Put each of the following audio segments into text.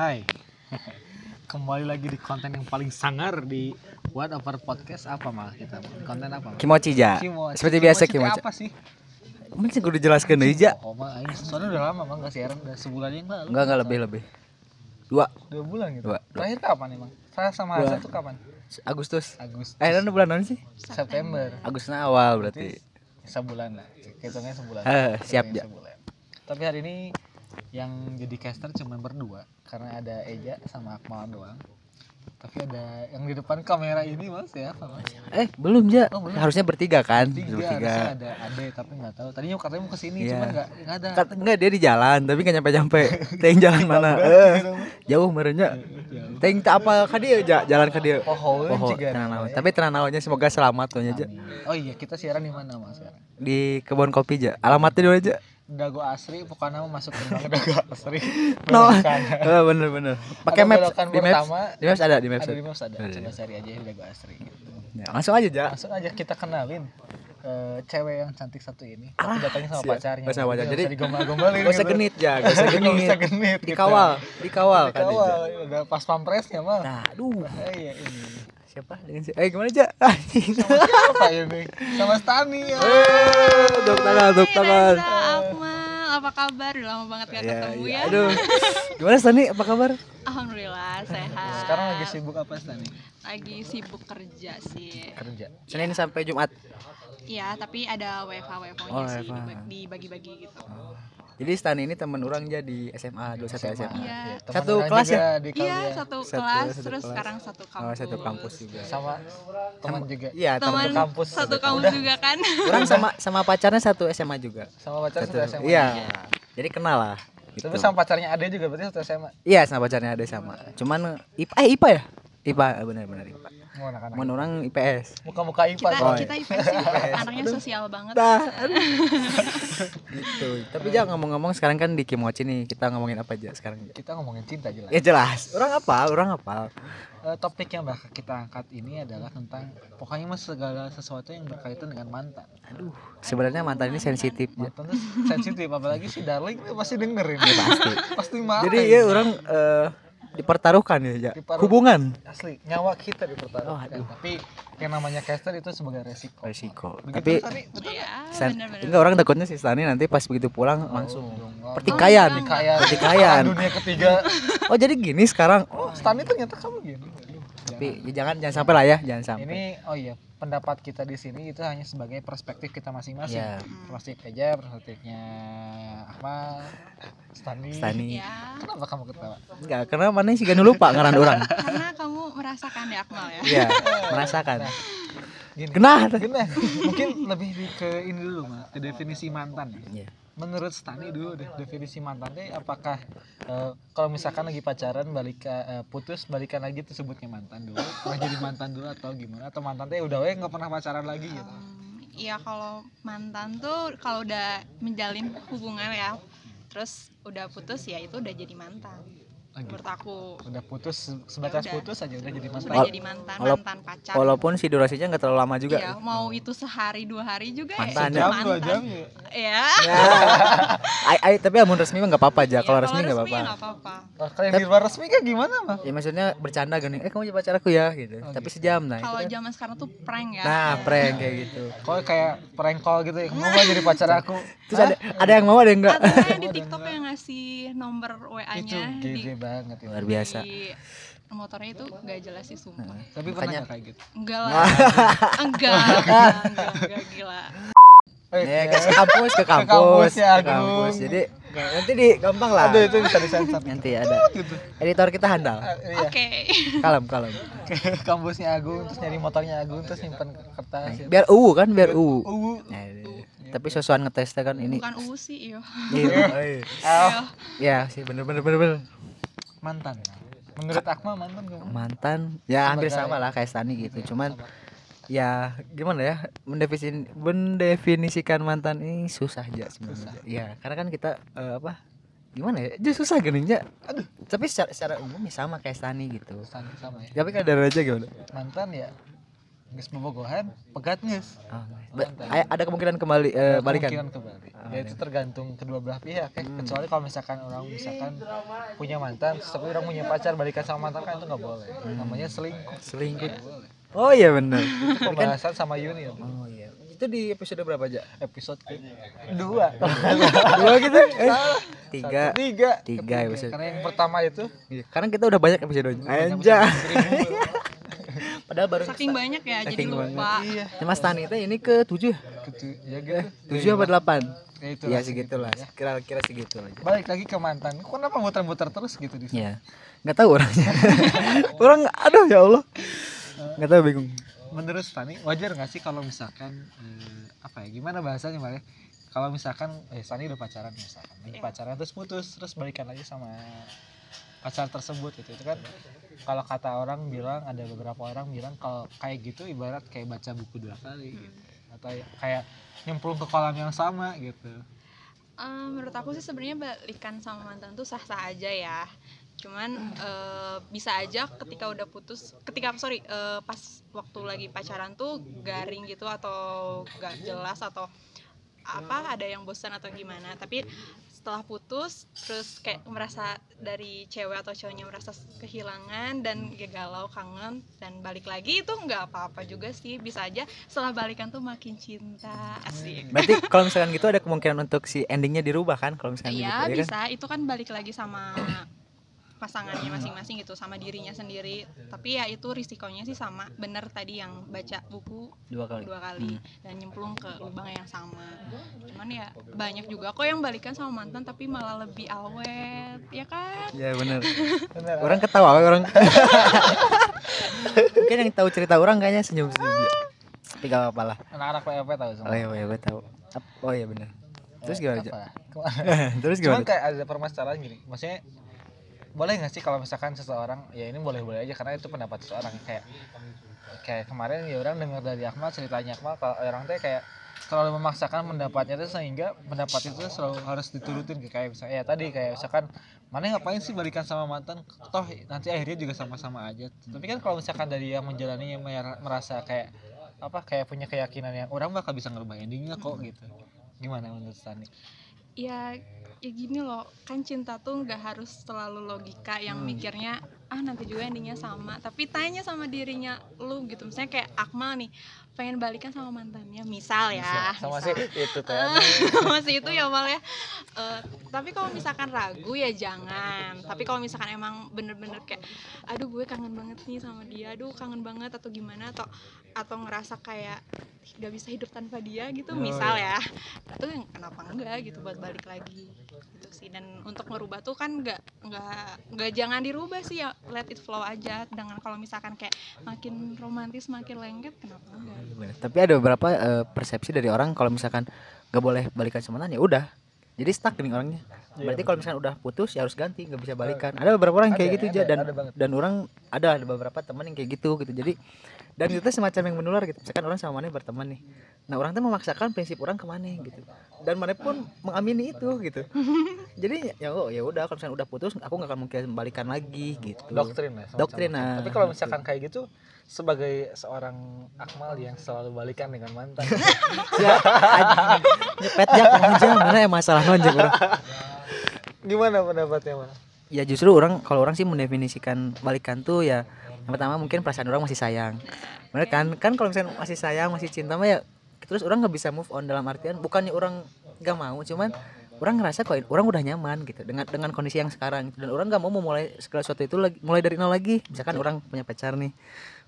Hai. Kembali lagi di konten yang paling sangar di What Over Podcast apa malah kita? Konten apa? Mal? Kimochi ja. Kimochi. Seperti biasa Kimochi kimochi. apa sih? Mending sih gue dijelaskan deui ja. Oh, mah soalnya udah lama mah enggak siaran udah sebulan yang lalu. Enggak enggak lebih lebih. Dua Dua bulan gitu. Dua, dua. Terakhir kapan emang? Saya sama. Hasan tuh kapan? Agustus. Agustus. Eh, dan bulan mana sih? September. Agustus awal berarti. Sebulan lah. Hitungnya sebulan. Eh, siap, Ja. sebulan. Tapi hari ini yang jadi caster cuma berdua karena ada Eja sama Akmal doang. Tapi ada yang di depan kamera ini mas ya apa mas? Eh, belum ja. Oh, belum. Harusnya bertiga kan? Tiga, harusnya ada Ade tapi nggak tahu. Tadinya katanya mau ke sini Iya. cuman nggak nggak ada. Kat, enggak dia di jalan tapi enggak nyampe-nyampe. Teng jalan mana? Eh, jauh merenya. Teng tak apa ka dia ja, jalan ke dia. Pohon Poho, juga. tenang naon. Tapi tenang semoga selamat tuh aja. Oh iya kita siaran di mana mas? Di kebun kopi ja. Alamatnya dulu aja. Dago Asri, pokoknya mau masuk ke Dago Asri. No. Eh, bener bener. Pakai maps belokan di maps. pertama, Di maps ada di maps. Ada di Maps ada. Ada, Coba ada. cari aja Dago Asri. Gitu. Ya, langsung aja ja. Langsung aja kita kenalin eh, cewek yang cantik satu ini. Tapi datangnya sama siap. pacarnya. Nggak sama pacar. Jadi, usah digombal-gombalin. Gak usah gitu. genit ya, gak usah genit. usah genit. gitu. Dikawal, dikawal kan Dikawal. dia. Udah pas pampresnya mah. Nah, aduh. Eh, iya ini. Siapa dengan si Eh gimana, Ja? Anjing. Sama siapa ini? Sama Stani. ya. Eh, tepuk tangan, tepuk tangan. Reza, Akmal, apa kabar? Udah lama banget gak Ya, ketemu ya. ya. Aduh. Gimana Stani? Apa kabar? Alhamdulillah sehat. Sekarang lagi sibuk apa Stani? Lagi sibuk kerja sih. Kerja. Senin sampai Jumat. Iya, tapi ada WFH WFH-nya Oh, sih dibagi-bagi gitu. Jadi Stani ini teman orang aja di SMA, dulu satu SMA. Iya. Teman Satu orang kelas ya? Iya, kalian. satu, Satu- kelas satu terus kelas. sekarang satu kampus. Oh, satu kampus juga. Sama teman juga. Iya, Teman kampus. Satu kampus Udah. juga kan? Orang sama sama pacarnya satu SMA juga. Sama pacar satu SMA. Iya. Jadi kenal lah. Gitu. Tapi sama pacarnya Ade juga berarti satu SMA. Iya, sama pacarnya ada sama. Cuman IPA eh IPA ya? IPA benar-benar IPA. Mun orang IPS. Muka-muka IPA Kita Oh, kita IPS sih, anaknya sosial banget. Dah. gitu. Tapi jangan ngomong-ngomong sekarang kan di Kimochi nih, kita ngomongin apa aja sekarang? Kita ngomongin cinta jelas. Ya jelas. Orang apa? Orang apa? Eh, topik yang bakal kita angkat ini adalah tentang pokoknya mas segala sesuatu yang berkaitan dengan mantan. Aduh, sebenarnya mantan ini sensitif ya. Mantan sensitif apalagi si Darling tuh pasti dengerin. pasti. pasti marah. Jadi ya orang eh, dipertaruhkan ya. Dipertaruh- hubungan asli nyawa kita dipertaruhkan. Oh, aduh. Tapi yang namanya caster itu sebagai resiko. resiko. Begitu, Tapi Stani? betul. Iya, Stan- benar-benar. enggak orang takutnya si Stani nanti pas begitu pulang langsung dong. pertikaian. Oh, Pertikaian. Pertikaian. Dunia ketiga. Oh, jadi gini sekarang. Oh, Stani ternyata kamu gini. Aduh, Tapi ya jangan jangan sampai lah ya, jangan sampai. Ini oh iya, pendapat kita di sini itu hanya sebagai perspektif kita masing-masing. Ya, Perspektif aja, perspektifnya Ahmad, Stani. Stani. Ya, Kenapa kamu ketawa? Enggak, karena mana sih gak lupa ngaran orang. karena kamu merasakan ya Akmal ya. Iya, merasakan. Gini. Genah. Gini, mungkin lebih ke ini dulu, Mas, ke definisi mantan. Iya. Menurut Stani dulu deh, definisi mantan teh apakah eh, kalau misalkan lagi pacaran balik eh, putus balikan lagi itu sebutnya mantan dulu, pernah jadi mantan dulu atau gimana? Atau mantan teh udah we nggak pernah pacaran lagi gitu? Iya kalau mantan tuh kalau udah menjalin hubungan ya, terus udah putus ya itu udah jadi mantan. Lagi. Menurut aku Udah putus se- sebatas udah. putus aja udah jadi mantan. sudah jadi mantan, mantan pacar. Walaupun si durasinya nggak terlalu lama juga. Iya, mau itu sehari dua hari juga Mantan, ya. Jam dua jam ya. Ya. Ai, ai, tapi amun resmi mah nggak apa-apa aja. Iya, Kalau resmi nggak ya apa-apa. nggak apa-apa. Kalau yang di luar resmi kayak gimana mah? Ya maksudnya bercanda gini, eh kamu jadi pacar aku ya gitu. Oh, tapi gitu. sejam nah. itu Kalau kan. zaman sekarang tuh prank ya. Nah, prank kayak gitu. Kalau kayak prank call gitu ya, kamu mau jadi pacar aku. Terus ada ada yang mau ada yang enggak. Atau yang di TikTok yang ngasih nomor Itu WA-nya di, gede banget ya. Luar biasa. di motornya itu nggak jelas sih sumpah. Tapi pernah Makanya- nggak kayak gitu? Enggak lah. enggak, enggak, enggak, enggak gila. Ya, ke kampus, ke kampus, kampus ya, ke kampus. Jadi nanti di gampang lah. Aduh itu bisa disensor. Nanti ada gitu. editor kita handal. Iya. Oke. Kalem, kalem. Ke kampusnya Agung terus nyari motornya Agung terus nyimpen kertas. ya. Biar UU kan, biar UU. Uh, Nah, ini. Tapi sosokan ngetesnya kan ini. Bukan UU sih, iyo. Iya. ah, Ya, sih bener bener bener bener. Mantan. Menurut Akmal mantan gimana? Mantan ya hampir sama lah kayak Stani gitu. Cuman ya gimana ya mendefinisikan mendefinisikan mantan ini susah aja sebenarnya. Ya, karena kan kita eh, apa? Gimana ya? Jadi susah gini ya. Aduh, tapi secara, secara umum ya sama kayak Stani gitu. Sama, sama ya. Tapi kadar aja gimana? Mantan ya geus bobogohan pegat geus Oh, ada kemungkinan kembali eh, balikan? kemungkinan kembali. Ya itu tergantung kedua belah pihak ya. Kecuali kalau misalkan orang misalkan punya mantan tapi orang punya pacar balikan sama mantan kan itu nggak boleh. Namanya selingkuh. Selingkuh. Nggak oh iya benar. Itu pembahasan sama Yuni oh iya. Itu di episode berapa aja episode kedua dua. Gitu? Eh, tiga. Satu, tiga. Tiga episode. karena yang pertama itu? Iya, karena kita udah banyak episode banyak Anjay. padahal baru saking banyak ya jadi Saking lupa. iya. Ya, Mas Tani itu ini ke tujuh. Ya gitu. Tujuh apa delapan? Ya itu Iya segitulah. Kira-kira segitu lah balik lagi ke mantan. Kok kenapa muter-muter terus gitu di ya nggak tahu orangnya. Orang aduh ya Allah. Nggak tahu bingung. Menurut Stani wajar nggak sih kalau misalkan eh, apa ya gimana bahasanya Mbak ya? kalau misalkan eh Stani udah pacaran misalkan. Iya. pacaran terus putus terus balikan lagi sama pacar tersebut gitu. Itu kan kalau kata orang bilang ada beberapa orang bilang kalau kayak gitu ibarat kayak baca buku dua kali Hmm. gitu. atau ya- kayak nyemplung ke kolam yang sama gitu Eh, menurut aku sih sebenarnya balikan sama mantan tuh sah-sah aja ya cuman eh, bisa aja ketika udah putus ketika sorry eh, pas waktu lagi pacaran tuh garing gitu atau gak jelas atau apa ada yang bosan atau gimana tapi setelah putus terus kayak merasa dari cewek atau cowoknya merasa kehilangan dan ya galau kangen dan balik lagi itu nggak apa-apa juga sih. Bisa aja setelah balikan tuh makin cinta. Asik. Berarti kalau misalkan gitu ada kemungkinan untuk si endingnya dirubah kan? Kalau misalkan Iya gitu, ya kan? bisa, itu kan balik lagi sama pasangannya masing-masing gitu, sama dirinya sendiri. Tapi ya itu risikonya sih sama, bener tadi yang baca buku dua kali. dua kali dan nyemplung ke lubang yang sama. Cuman ya banyak juga kok yang balikan sama mantan tapi malah lebih awet, ya kan? ya bener. Bener. Orang ketawa orang? Mungkin yang tahu cerita orang kayaknya senyum senyum tapi gak apa-apa lah. Anak-anak PLP tahu semua? Oh iya iya gue tahu. Oh iya bener. Terus gimana? Apa? Ke mana? terus Cuman gimana? kayak ada permasalahan gini, maksudnya boleh nggak sih kalau misalkan seseorang ya ini boleh boleh aja karena itu pendapat seseorang. Kayak kayak kemarin ya orang dengar dari Akmal ceritanya Akmal kalau orang teh kayak terlalu memaksakan pendapatnya tuh sehingga pendapat itu selalu harus diturutin kayak misalnya ya tadi kayak misalkan mana ngapain sih balikan sama mantan? Toh nanti akhirnya juga sama-sama aja. Tapi kan kalau misalkan dari yang menjalani yang mer- merasa kayak apa kayak punya keyakinan yang orang bakal bisa ngerubah endingnya kok gitu. Gimana menurut Stani? Ya ya gini loh, kan cinta tuh nggak harus selalu logika yang Hmm. mikirnya ah nanti juga endingnya sama. Tapi tanya sama dirinya lu gitu, misalnya kayak Akmal nih pengen balikan sama mantannya, misal ya. sama misal. sih itu masih itu ya mal ya. Eh, tapi kalau misalkan ragu ya jangan. Tapi kalau misalkan emang bener-bener kayak aduh gue kangen banget nih sama dia. Aduh kangen banget atau gimana atau atau ngerasa kayak gak bisa hidup tanpa dia gitu Oh, misal ya. Itu kenapa enggak gitu buat balik lagi. Gitu sih. Dan untuk merubah tuh kan nggak nggak nggak jangan dirubah sih ya let it flow aja dengan kalau misalkan kayak makin romantis makin lengket kenapa enggak? Tapi ada beberapa eh, persepsi dari orang kalau misalkan gak boleh balikan sama ya udah. Jadi stuck nih orangnya. Berarti kalau misalkan udah putus ya harus ganti nggak bisa balikan. Ada beberapa orang yang kayak Ada, gitu ada, aja dan ada dan orang ada ada beberapa teman yang kayak gitu gitu. Jadi dan itu semacam yang menular gitu. Misalkan orang sama mana berteman nih. Nah orang tuh memaksakan prinsip orang ke mana gitu. Dan mana pun mengamini itu gitu. Jadi ya oh ya udah kalau misalkan udah putus aku nggak akan mungkin balikan lagi gitu. Doktrin lah semacam Doktrin, nah, tapi kalau gitu. misalkan kayak gitu sebagai seorang Akmal yang selalu balikan dengan mantan. Ya nyepet ya aja mana ya masalah nonjek orang gimana pendapatnya Mal? ya justru orang kalau orang sih mendefinisikan balikan tuh ya pertama mungkin perasaan orang masih sayang. Bener kan? Kan kalau misalnya masih sayang masih cinta mah ya terus orang nggak bisa move on dalam artian bukannya orang gak mau cuman orang ngerasa kok orang udah nyaman gitu dengan dengan kondisi yang sekarang gitu. dan orang nggak mau memulai segala sesuatu itu lagi mulai dari nol lagi. Misalkan orang punya pacar nih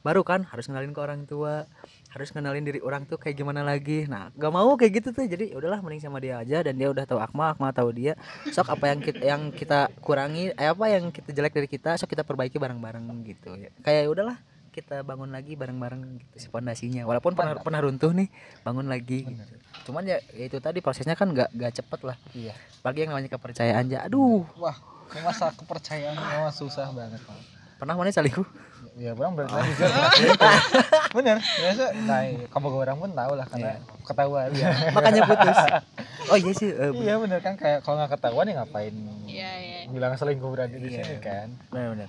baru kan harus kenalin ke orang tua harus kenalin diri orang tuh kayak gimana lagi. Nah gak mau kayak gitu tuh jadi ya udahlah mending sama dia aja dan dia udah tahu Akmal Akmal tahu dia. Sok apa yang kita yang kita kurangi eh, apa yang kita jelek dari kita sok kita perbaiki bareng-bareng gitu ya. Kayak ya udahlah kita bangun lagi bareng-bareng gitu si pondasinya. Walaupun pernah pernah runtuh nih bangun lagi gitu. cuman ya, ya itu tadi prosesnya kan gak gak cepet lah. Iya. Bagi yang namanya kepercayaan aja. Aduh. Wah masalah kepercayaan memang susah banget pernah mana selingkuh ya bang berarti oh. jujur bener biasa. Nah kamu orang pun tahu lah karena ketahuan. Ya makanya putus. Oh iya sih eh, iya bener kan? Kayak kalau nggak ketahuan ya ngapain iya iya. bilang selingkuh berarti di Iya. sini kan? Benar-benar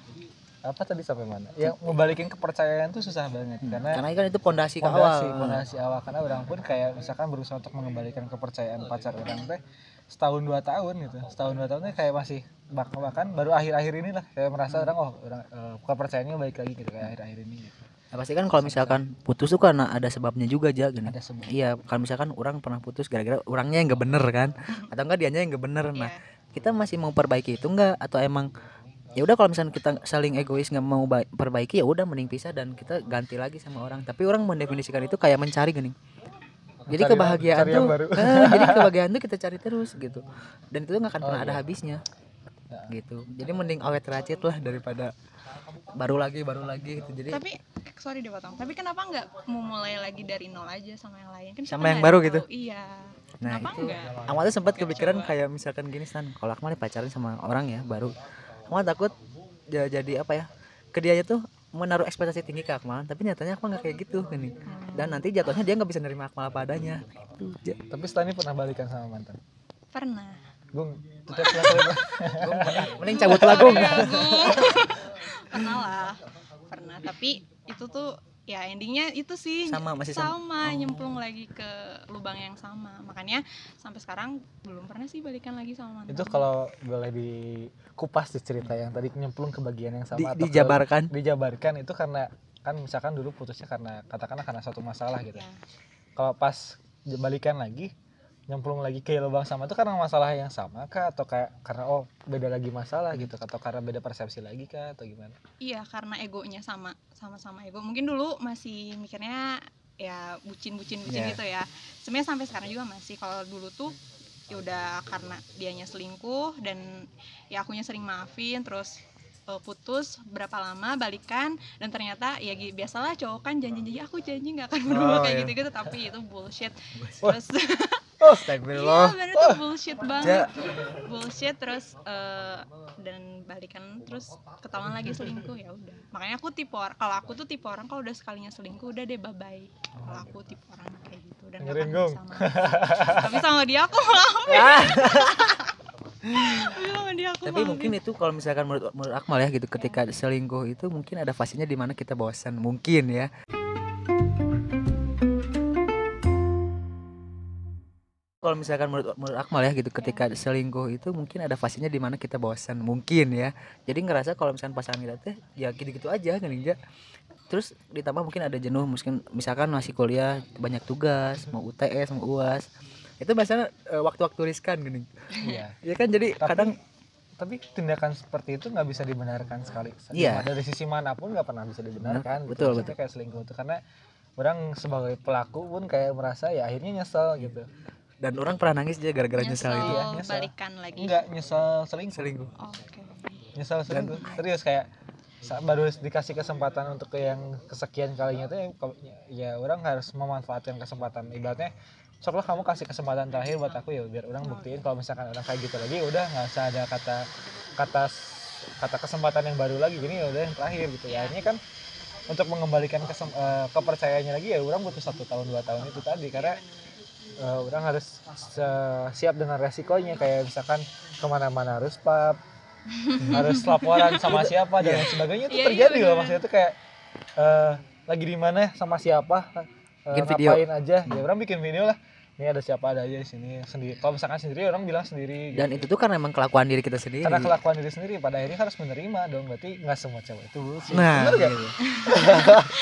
apa tadi sampai mana? Ya ngebalikin kepercayaan tuh susah banget karena karena kan itu pondasi awal. fondasi awal. Karena orang pun kayak misalkan berusaha untuk mengembalikan kepercayaan pacar orang teh setahun dua tahun gitu setahun dua tahun kayak masih bahkan bahkan baru akhir-akhir ini lah kayak merasa orang oh orang eh, kepercayaannya baik lagi gitu kayak akhir-akhir ini gitu. Ya, pasti kan kalau misalkan putus tuh karena ada sebabnya juga aja gini. ada sebab Iya, kalau misalkan orang pernah putus gara-gara orangnya yang gak bener kan, atau enggak dianya yang gak bener. Nah, Iya. kita masih mau perbaiki itu enggak atau emang ya udah kalau misalnya kita saling egois nggak mau ba- perbaiki ya udah mending pisah dan kita ganti lagi sama orang. Tapi orang mendefinisikan itu kayak mencari gini. Jadi Cari- kebahagiaan cari tuh, baru. eh, jadi kebahagiaan tuh kita cari terus gitu. Dan itu nggak akan Oh, pernah ada iya. habisnya. Ya. Gitu. Jadi mending awet racit lah daripada baru lagi baru lagi gitu. Jadi tapi sorry deh potong tapi kenapa nggak mau mulai lagi dari nol aja sama yang lain kan Sama yang baru tahu. gitu? iya Nah, kenapa itu. enggak Amal tuh sempat kepikiran kayak misalkan gini Stan, kalau Akmal nih pacaran sama orang ya baru, Akmal takut ya jadi apa ya? Ke dia tuh menaruh ekspektasi tinggi ke Akmal, tapi nyatanya Akmal nggak kayak gitu gini. Dan nanti jatuhnya dia nggak bisa nerima Akmal apa adanya. Gitu. Tapi setelah ini pernah balikan sama mantan pernah gung tetap Mending cabut lah Gung. pernah lah pernah tapi itu tuh ya endingnya itu sih Sama, masih sama. sama Oh. nyemplung lagi ke lubang yang sama makanya sampai sekarang belum pernah sih balikan lagi sama mantan itu kalau boleh dikupas di cerita yang tadi nyemplung ke bagian yang sama Di, atau ke- dijabarkan. dijabarkan itu karena kan misalkan dulu putusnya karena katakanlah karena satu masalah gitu ya. kalau pas balikan lagi nyemplung lagi ke lubang sama itu karena masalah yang sama kah atau kayak karena oh beda lagi masalah gitu atau karena beda persepsi lagi kah atau gimana iya karena egonya sama sama-sama ego mungkin dulu masih mikirnya ya bucin bucin bucin Iya. gitu ya. Sebenarnya sampai sekarang juga masih. Kalau dulu tuh ya udah karena dianya selingkuh dan ya akunya sering maafin terus eh, putus berapa lama balikan dan ternyata ya biasalah cowok kan janji-janji aku janji nggak akan berubah Oh, kayak iya. gitu-gitu tapi itu bullshit. Terus oh iya Astagfirullah. bener itu bullshit banget bullshit terus eh, dan balikan terus ketahuan lagi selingkuh ya udah makanya aku tipe orang kalau aku tuh tipe orang kalau udah sekalinya selingkuh udah deh bye bye kalau aku tipe orang kayak gitu dan gak Gong. bisa maafin. tapi sama dia aku maafin tapi sama dia aku tapi maafin. mungkin itu kalau misalkan menurut menurut Akmal ya gitu ketika selingkuh itu mungkin ada fasenya di mana kita bosan mungkin ya kalau misalkan menurut menurut Akmal ya gitu ketika selingkuh itu mungkin ada fasenya di mana kita bosan mungkin ya. Jadi ngerasa kalau misalkan pasangan kita teh ya gitu-gitu aja kan ya terus ditambah mungkin ada jenuh mungkin misalkan masih kuliah banyak tugas mau UTS mau UAS itu biasanya eh, waktu-waktu riskan gini. Iya. Ya kan? Jadi Tapi- kadang tapi tindakan seperti itu nggak bisa dibenarkan sekali. Iya. dari sisi mana pun nggak pernah bisa dibenarkan Betul, gitu. Maksudnya betul. kayak selingkuh itu karena orang sebagai pelaku pun kayak merasa ya akhirnya nyesel gitu dan orang pernah nangis aja gara-gara nyesal nyesel itu. Iya, nyesel. balikan lagi. Enggak nyesel selingkuh. Selingkuh. Oh, oke. Nyesel selingkuh. Serius kayak baru dikasih kesempatan untuk ke yang kesekian kalinya tuh ya, ya orang harus memanfaatkan kesempatan. Ibaratnya sok lah kamu kasih kesempatan terakhir buat aku ya biar orang buktiin kalau misalkan orang kayak gitu lagi udah nggak usah ada kata kata kata kesempatan yang baru lagi gini ya udah yang terakhir gitu. Ya akhirnya kan untuk mengembalikan kesem- eh, kepercayaannya lagi ya orang butuh satu tahun dua tahun itu tadi karena eh, orang harus se- siap dengan resikonya kayak misalkan ke mana-mana harus pap harus laporan sama siapa dan lain sebagainya itu Iya, iya, terjadi loh bener. maksudnya itu kayak eh, lagi di mana sama siapa eh, Bikin video. ngapain aja ya orang bikin video lah ini ada siapa ada aja di sini sendiri kalau misalkan sendiri orang bilang sendiri dan gitu. itu tuh karena emang kelakuan diri kita sendiri karena kelakuan diri sendiri pada akhirnya harus menerima dong berarti nggak semua cewek itu bullshit. nah Bener gak? gitu.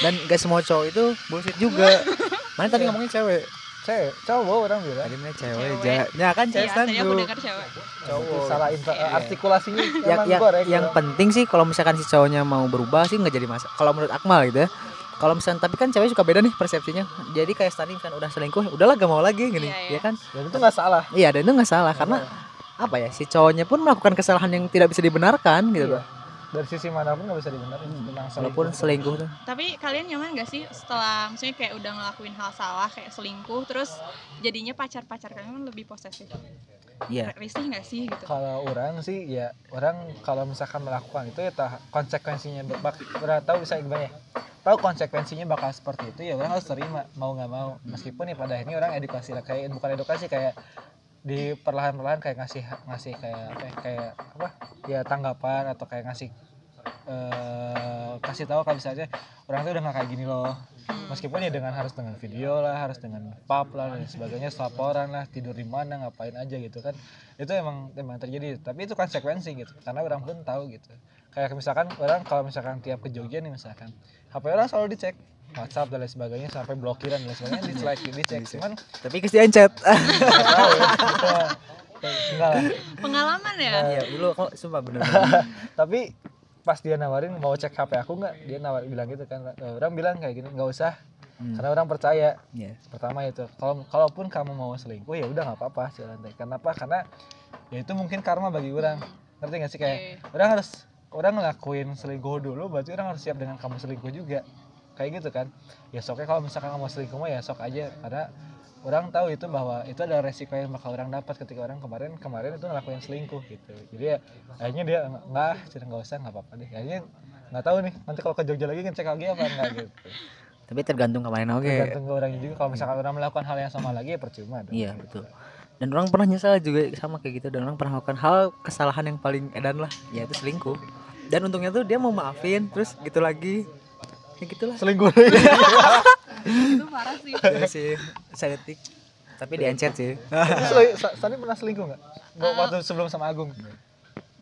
dan gak semua cowok itu bullshit juga mana tadi ngomongin cewek cewek cowok orang bilang. Tadi mana cewek Cewek. ja ya kan cewek iya tadi aku dengar cewek. Cowok. Salah inter- Iya. artikulasinya yang emang yang, goreng yang penting sih kalau misalkan si cowoknya mau berubah sih nggak jadi masalah kalau menurut Akmal gitu ya. Kalau misalkan tapi kan cewek suka beda nih persepsinya. Jadi kayak tadi kan udah selingkuh udahlah gak mau lagi gini Iya, ya iya. kan? Dan itu nggak salah. Iya dan itu nggak salah karena apa ya si cowoknya pun melakukan kesalahan yang tidak bisa dibenarkan gitu Iya. loh dari sisi mana pun nggak bisa dibenerin tentang walaupun selingkuh tuh. Tapi kalian nyaman gak sih setelah misalnya kayak udah ngelakuin hal salah kayak selingkuh terus jadinya pacar-pacar kalian lebih posesif? Iya. Risih gak sih gitu? Kalau orang sih ya orang kalau misalkan melakukan itu ya tah- konsekuensinya bak orang tahu bisa gimana ya? Tahu konsekuensinya bakal seperti itu ya orang harus terima mau nggak mau. Meskipun ya pada akhirnya orang edukasi lah kayak bukan edukasi kayak di perlahan-perlahan kayak ngasih ngasih kayak apa ya, kayak apa? Ya tanggapan atau kayak ngasih eh, kasih tahu kalau misalnya orang tuh udah nggak kayak gini loh. Meskipun ya dengan harus dengan video lah harus dengan pub lah dan sebagainya laporan lah tidur di mana ngapain aja gitu kan. Itu emang emang terjadi. Tapi itu konsekuensi gitu karena orang pun tahu gitu. Kayak misalkan orang kalau misalkan tiap ke Jogja nih misalkan HP orang selalu dicek WhatsApp dan lain sebagainya sampai blokiran dan lain sebagainya dicek dicek cuman Tapi kes diancet. nggak tahu ya gitu. Lah pengalaman ya? Iya, dulu kok sumpah bener. tapi pas dia nawarin mau cek HP aku nggak? Dia nawar bilang gitu kan. Orang bilang kayak gini nggak usah Hmm. karena orang percaya. Iya. pertama itu kalau kalaupun kamu mau selingkuh ya udah nggak apa-apa jalan teh kenapa? Karena ya itu mungkin karma bagi orang. Ngerti nggak sih? Kayak Oke. orang harus orang ngelakuin selingkuh dulu berarti orang harus siap dengan kamu selingkuh juga kayak gitu kan ya soknya kalau misalkan mau selingkuh mah ya sok aja karena orang tahu itu bahwa itu ada resiko yang bakal orang dapat ketika orang kemarin kemarin itu ngelakuin selingkuh gitu jadi ya akhirnya dia enggak cerita nggak usah nggak apa-apa deh akhirnya nggak tahu nih nanti kalau ke Jogja lagi ngecek lagi apa enggak gitu Tapi tergantung kemarin oke. tergantung ke orangnya juga kalau misalkan orang melakukan hal yang sama lagi ya percuma dong Iya, betul. Dan orang pernah nyesal juga sama kayak gitu dan orang pernah melakukan hal kesalahan yang paling edan lah, yaitu selingkuh. Dan untungnya tuh dia mau maafin, terus gitu lagi. Ya gitulah. selingkuh itu parah sih Iya sih, saya detik. Tapi diancet sih. Sani pernah selingkuh nggak Nggak, waktu sebelum sama Agung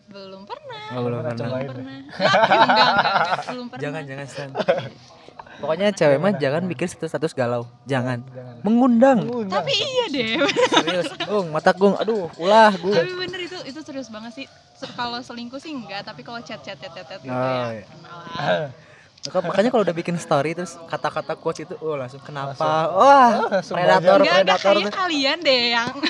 belum pernah Oh, belum Pernah pernah. deh. pernah enggak, enggak, enggak, belum pernah Jangan, jangan Stan. Pokoknya cewek mah jangan bikin status-status galau. Jangan. Jangan. Mengundang. Undang. tapi iya deh Serius. Gung, mata gung. Aduh, ulah gung. tapi bener itu itu serius banget sih kalau selingkuh sih enggak tapi kalau chat chat chat chat, chat gitu Oh, ya iya. lah Maka- Makanya kalau udah bikin story terus kata-kata quotes itu, oh langsung kenapa? Wah, langsung predator, enggak enggak predator. kayak kalian deh yang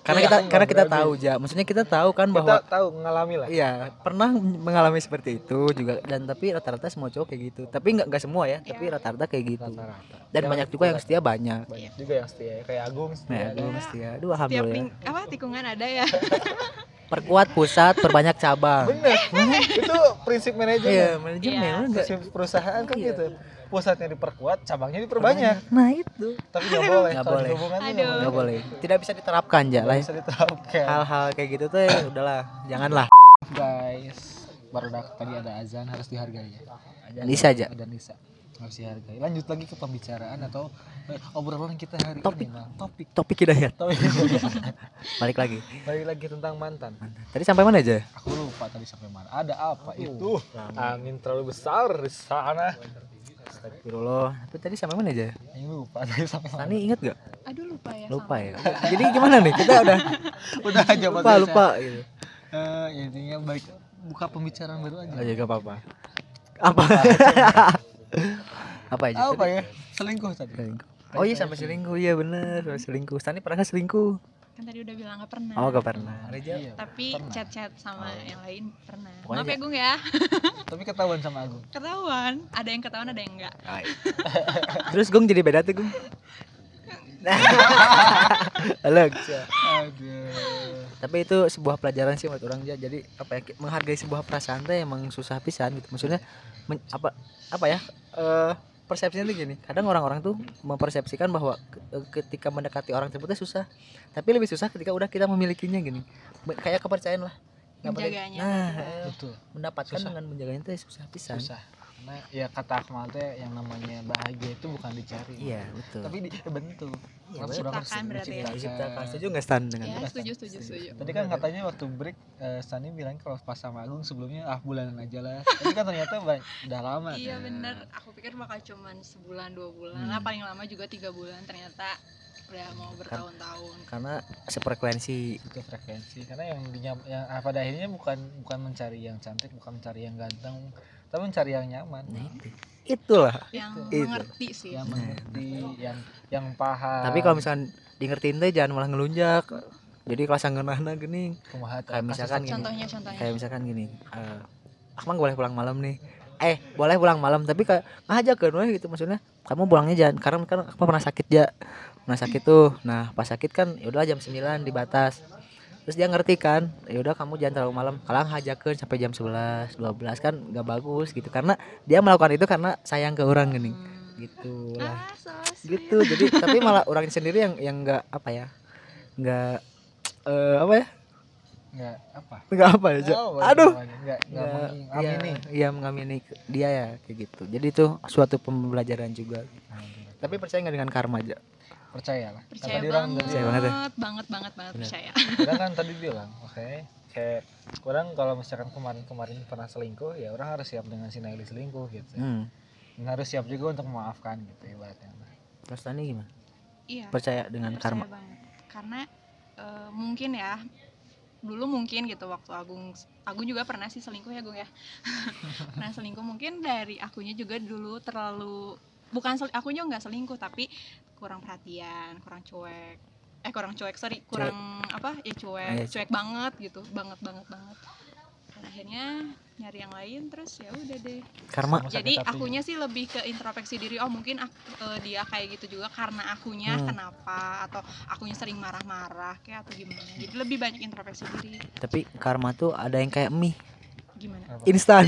Karena kita karena kita tahu ja, maksudnya kita tahu kan kita bahwa tahu mengalami lah Iya, pernah mengalami seperti itu juga dan tapi rata-rata semua cowok kayak gitu. Tapi nggak nggak semua ya, tapi rata-rata kayak gitu. rata-rata Dan banyak juga yang setia banyak. banyak juga yang setia ya. kayak Agung setia Nah, belum setia. Aduh, tiap alhamdulillah. ling- apa tikungan ada ya Perkuat pusat, perbanyak cabang. bener itu prinsip manajemen Iya, manajemen Iya. enggak. prinsip perusahaan kan Iya. gitu pusatnya diperkuat cabangnya diperbanyak Nah, itu. tapi nggak boleh Nggak boleh. Nggak boleh. Tidak bisa diterapkan ya lah. bisa diterapkan Hal-hal kayak gitu tuh ya udahlah, janganlah. guys baru tadi ada azan harus dihargai ya Nisa aja. ada Nisa harus dihargai lanjut lagi ke pembicaraan atau eh, obrolan kita hari Topik. ini Bang. topik Topik hidayat. topik Balik lagi. balik lagi tentang mantan Tadi sampai mana aja? aku lupa tadi sampai mana ada apa itu angin terlalu besar di sana Astagfirullah. Tapi tadi sampai mana aja? ini lupa tadi sampai mana Sani inget gak? aduh lupa ya Lupa sama. ya. Jadi gimana nih? Kita udah udah aja lupa lupa gitu. Eh, intinya baik buka pembicaraan baru aja Oh ya gak apa-apa. Apa? apa aja? apa tadi? ya selingkuh tadi Selingkuh. Oh iya sampai selingkuh iya bener sampai selingkuh. Sani pernah nggak selingkuh? kan tadi udah bilang nggak pernah Oh gak pernah. Reja? Iya, tapi pernah. chat-chat sama yang lain pernah Pokoknya maaf ya Gung ya tapi ketahuan sama Agung ketahuan ada yang ketahuan ada yang enggak Terus Gung jadi beda tuh Gung. Halo. aduh Tapi itu sebuah pelajaran sih buat orang ja. Jadi apa ya menghargai sebuah perasaan teh emang susah pisan gitu. Maksudnya men- apa apa ya? Eh persepsinya tuh gini. Kadang orang-orang tuh mempersepsikan bahwa ke- eh, ketika mendekati orang tersebut susah. Tapi lebih susah ketika udah kita memilikinya gini. Kayak kepercayaan lah. Menjaganya. Nah, betul mendapatkan Susah. dengan menjaganya teh susah pisan. susah karena ya kata Akmal teh yang namanya bahagia itu bukan dicari Iya, betul. tapi dibentuk Iya, harus Diciptakan berarti ya. Setuju nggak Stan dengan ya setuju setuju setuju Tadi kan katanya waktu break eh, Sani bilang kalau pas sama Agung sebelumnya ah bulanan aja lah. Tapi kan ternyata udah lama. iya kan. bener aku pikir bakal cuman sebulan dua bulan Hmm. lah paling lama juga tiga bulan ternyata udah mau bertahun-tahun Karena sefrekuensi. Itu frekuensi karena yang dinyam, yang ah, pada akhirnya bukan bukan mencari yang cantik, bukan mencari yang ganteng, tapi mencari yang nyaman. Nah, itu. Itulah. yang Itu. mengerti sih Yang mengerti, yang yang paham. Tapi kalau misalkan di ngertiin teh jangan malah ngelunjak. Jadi kelas ngeunahna kumaha teh, Kayak misalkan gini. contohnya contohnya Kayak misalkan gini, eh Akmal boleh pulang malam nih. Eh, boleh pulang malam tapi kayak ngajakeun we gitu maksudnya. Kamu pulangnya jangan karena kan aku pernah sakit ya. Pernah sakit tuh. Nah, pas sakit kan ya udah jam 9 dibatas. Terus dia ngerti kan, ya udah kamu jangan terlalu malam. Kalang hajakeun sampai jam 11, 12 kan nggak bagus gitu karena dia melakukan itu karena sayang ke orang gini. Hmm. Gitu lah. ah so gitu jadi tapi malah orang sendiri yang yang nggak apa ya nggak eh apa ya enggak apa? nggak apa ya Ja? Oh, aduh enggak enggak Nggak. mengamini. Iya, iya mengamini dia ya kayak gitu. Jadi itu suatu pembelajaran juga. Tapi percaya nggak dengan karma aja? Percaya lah percaya tadi orang banget, Percaya banget ya? banget banget banget Bener. percaya orang kan tadi bilang oke kayak orang kalau misalkan kemarin-kemarin pernah selingkuh ya orang harus siap dengan si Naili selingkuh gitu Hmm. dan harus siap juga untuk memaafkan gitu ibaratnya Terus Tani gimana? iya Percaya dengan percaya karma? banget karena eh, mungkin ya dulu mungkin gitu waktu Agung Agung juga pernah sih selingkuh ya Agung ya pernah selingkuh mungkin dari akunya juga dulu terlalu bukan sel, akunya nggak selingkuh tapi kurang perhatian kurang cuek. Eh kurang cuek sorry kurang apa ya cuek Iya, cuek. banget gitu banget banget banget. Dan akhirnya nyari yang lain terus ya udah deh. Karma. Jadi hati. akunya sih lebih ke introspeksi diri oh mungkin ak- eh, dia kayak gitu juga karena akunya Hmm. kenapa atau akunya sering marah-marah kayak atau gimana. Jadi lebih banyak introspeksi diri. Tapi karma tuh ada yang kayak mie gimana instan.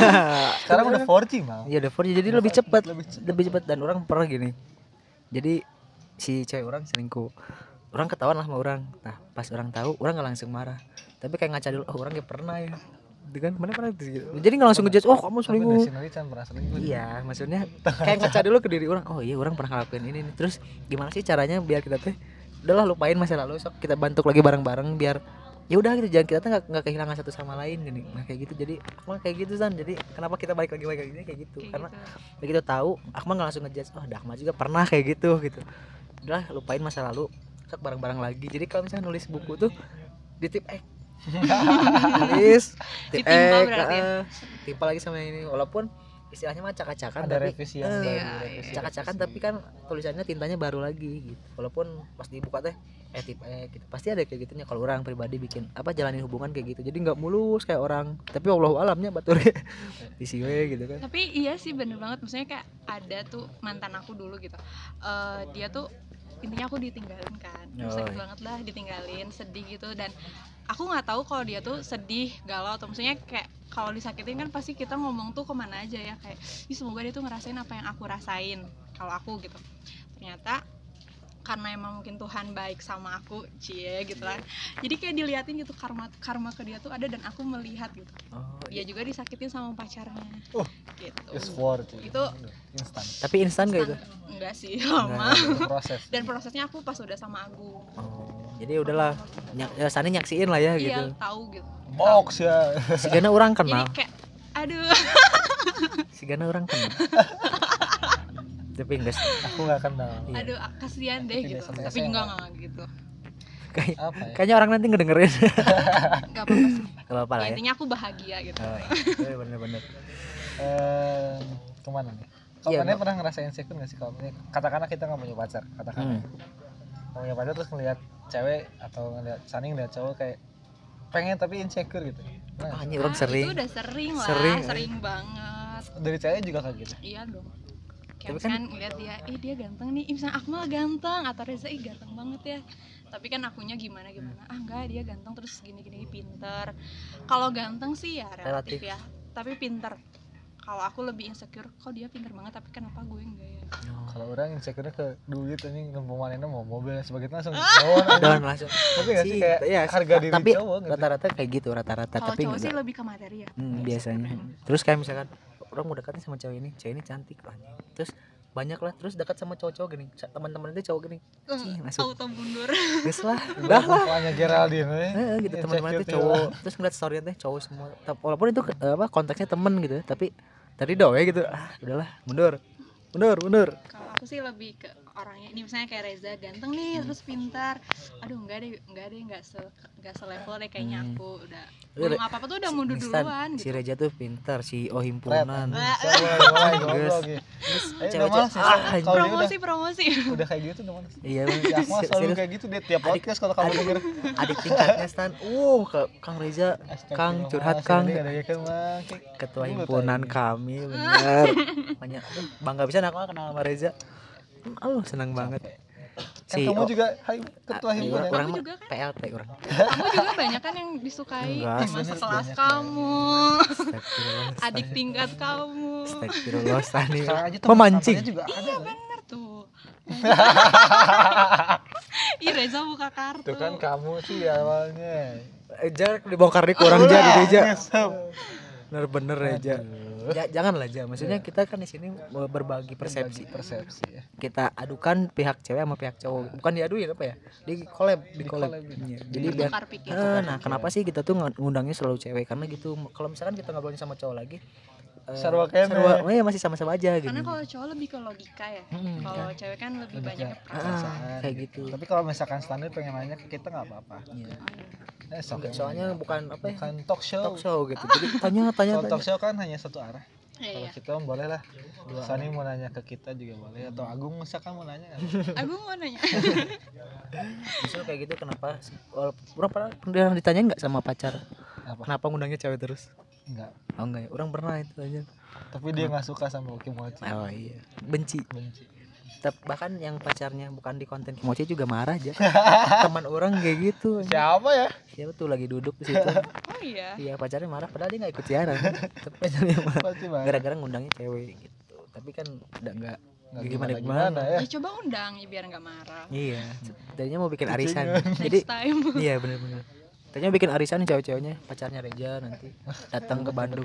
sekarang udah 4G mal Iya udah 4G, jadi lebih cepat, lebih cepat. lebih cepat dan orang pernah gini. Jadi si cewek orang selingkuh. Orang ketahuan lah sama orang. Nah, pas orang tahu, orang nggak langsung marah. Tapi kayak ngaca dulu, oh orang kayak pernah ya. Gitu kan, mana pernah gitu. Jadi nggak langsung ngejudge, oh kamu selingkuh. Iya, maksudnya kayak ngaca dulu ke diri orang. Oh iya, orang pernah ngelakuin ini nih. Terus gimana sih caranya biar kita teh udahlah lupain masa lalu, sok kita bantu lagi bareng-bareng biar ya udah gitu jangan kita tuh nggak nggak kehilangan satu sama lain gini. Nah kayak gitu. Jadi aku mah kayak gitu san jadi kenapa kita balik lagi balik lagi? Kayak gitu. Kayak karena gitu. begitu tahu aku mah nggak langsung ngejudge oh Dahma juga pernah kayak gitu gitu. Udah lupain masa lalu. Sok bareng-bareng lagi. Jadi kalau misalnya nulis buku tuh di tip X. Tulis tip ya? eh, timpa lagi sama ini. Walaupun istilahnya mah cak-cakan ada tapi revisi yang eh, baru, Iya, revisi, cak-cakan revisi. tapi kan tulisannya tintanya baru lagi gitu. Walaupun pas dibuka teh eh tip X gitu. Pasti ada kayak gitunya kalau orang pribadi bikin apa jalanin hubungan kayak gitu. Jadi nggak mulus kayak orang tapi Allah alamnya batur di siwe gitu kan. Tapi iya sih bener banget. Maksudnya kayak ada tuh mantan aku dulu gitu. Eh, dia tuh intinya aku ditinggalin kan. Oh, sakit banget lah ditinggalin sedih gitu. Dan aku nggak tahu kalau dia tuh sedih galau atau maksudnya kayak kalau disakitin kan pasti kita ngomong tuh ke mana aja ya. Kayak Ih, semoga dia tuh ngerasain apa yang aku rasain. Kalau aku gitu. Ternyata karena emang mungkin Tuhan baik sama aku cie gitu lah. Jadi kayak diliatin gitu karma karma ke dia tuh ada dan aku melihat gitu. Oh, dia juga disakitin sama pacarnya. Oh, gitu. It's 4G. Itu- instan tapi instan gak itu? Enggak sih lama. Itu proses. Dan prosesnya aku pas udah sama Agung. Oh, jadi udahlah nyak, ya Sani nyaksiin lah ya iya gitu. tahu gitu. Box ya. Si Gana orang jadi kenal kayak aduh. Si Gana orang kenal tapi enggak sih. aku nggak kenal. Iya. aduh ah, kasihan deh gitu. tapi enggak enggak gitu. Kayak- apa ya? kayaknya orang nanti ngedengerin. Enggak apa-apa sih. Gak apa-apa lah ya. Intinya aku bahagia gitu. Oh, iya. Bener-bener Eh, ke mana nih? Kalau Iya, pernah ngerasain insecure nggak sih kalau katakanlah kita nggak punya pacar katakanlah. Hmm. nggak punya pacar terus ngeliat cewek atau ngeliat Sani ngeliat cowok kayak pengen tapi insecure gitu. Pernah ah, nggak sih? ini orang sering. itu udah sering lah Sering, sering, banget. Dari cewek juga kayak gitu? Iya dong kayak Tapi kan- misalkan ngeliat dia ih dia ganteng nih. Ih misalnya aku malah ganteng. Atau Reza ih ganteng banget ya. Tapi kan akunya gimana gimana? Ah enggak dia ganteng terus gini gini pinter. Kalau ganteng sih ya relatif, Relatif. ya. Tapi pinter. Kalau aku lebih insecure kok dia pinter banget tapi kenapa gue enggak ya? Kalau orang insecure ke duit ini nemu mana mau mobil sebagainya langsung Ah! down aja. dan langsung. Tapi nggak sih Sih, kayak iya, harga diri tapi cowok gitu. rata-rata kayak gitu rata-rata. Kalau tapi cowok sih lebih ke materi ya. Hmm, biasanya. terus kayak misalkan orang mau dekat nih sama cewek ini cewek ini cantik anjing. terus banyak lah terus dekat sama cowok-cowok gini. Teman-teman itu cowok gini. Cih, langsung auto mundur. Guys lah udah lah. Geraldine eh. Gitu Insecure teman-teman itu tuh. cowok. Terus ngeliat story teh cowok semua. Walaupun itu apa konteksnya temen gitu ya, tapi tadi do ya gitu. Ah udahlah mundur. Mundur mundur. Kalau aku sih lebih ke orangnya. Ini misalnya kayak Reza ganteng nih Hmm. terus pintar. Aduh enggak deh enggak deh enggak se enggak selevel deh kayaknya Hmm. aku. Udah ngomong apa apa tuh udah mundur duluan si gitu. Reja tuh pintar si oh himpunan. Gitu. terus Eh, udah cewek-cewek malas ya, ah, promosi promosi. udah kayak gitu udah malas iya ya aku selalu Serius. kayak gitu deh tiap podcast kalau kamu denger. adik tingkatnya Stan. Uh Kang Reza Kang curhat Kang. ya kan ketua himpunan kami bener. Banyak bangga bisa aku kenal sama Reza oh senang banget. Kan si kamu oh, juga hai ketua ah, himpunan. orang Kamu juga kan? PLT orang kamu juga banyak kan yang disukai teman sekelas kamu. Adik tingkat kamu. Astagfirullah teman memancing juga ada kan? bener tuh. Ih Reza buka kartu. Tuh kan kamu sih awalnya. Eh, jangan dibongkar nih kurang jadi Reza Nyesep. bener-bener aja ja, jangan lah aja maksudnya kita kan di sini berbagi persepsi. Persepsi ya kita adukan pihak cewek sama pihak cowok. Bukan diaduin apa ya? Di collab di collab. Collab, jadi biar Tukar pikir. Eh, nah kenapa sih kita tuh ng- ngundangnya selalu cewek? Karena gitu kalau misalkan kita ngobrolin sama cowok lagi eh, Sarwa kene. sarwa- oh iya, masih sama-sama aja gitu. Karena kalau cowok lebih ke logika ya. Hmm, Kalau cewek kan lebih Lebih banyak ke Ah, perasaan. kayak gitu. Tapi kalau misalkan standar pengen nanya ke kita nggak apa-apa. Iya. eh, Enggak, yang soalnya bukan apa ya? Bukan talk show. Talk show gitu. Jadi tanya tanya kalau talk show kan hanya satu arah kalau iya. kita boleh lah Sani mau nanya ke kita juga boleh atau Agung misalkan mau nanya? Aku mau nanya. Justru kayak gitu kenapa? Orang pernah pernah ditanyain nggak sama pacar? Apa? Kenapa ngundangnya cewek terus? Enggak oh enggak ya? Orang pernah itu aja. Tapi dia nggak suka sama Kimochi oh iya. Benci. Benci bahkan yang pacarnya bukan di konten kimochi juga marah aja teman orang kayak gitu siapa ya? Siapa tuh lagi duduk di situ. Oh iya. iya pacarnya marah padahal dia nggak ikut siaran. Tapi pacarnya marah. Gara-gara ngundangnya cewek gitu. Tapi kan udah nggak Nggak gimana gimana gimana? ya? Ya coba undang ya biar nggak marah. iya. Tadinya mau bikin arisan. Jadi iya bener-bener. Tadinya bikin arisan nih cewek-ceweknya pacarnya Reja nanti datang ke Bandung.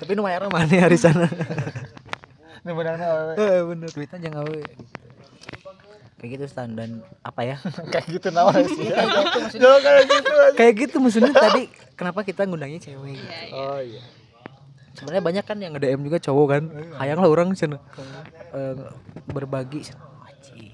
Tapi nu mayarnya mana arisan ini benar awewe Eh, bener duitnya jangan awe gitu. kayak gitu Stan. Dan apa ya? Kayak gitu namanya sih. Kayak gitu maksudnya. Jangan kayak gitu aja. kayak gitu maksudnya tadi kenapa kita ngundangnya cewek gitu. Iya, iya. oh iya. Sebenarnya banyak kan yang nge-DM juga cowok kan. Hayang lah orang sana. Eh, berbagi.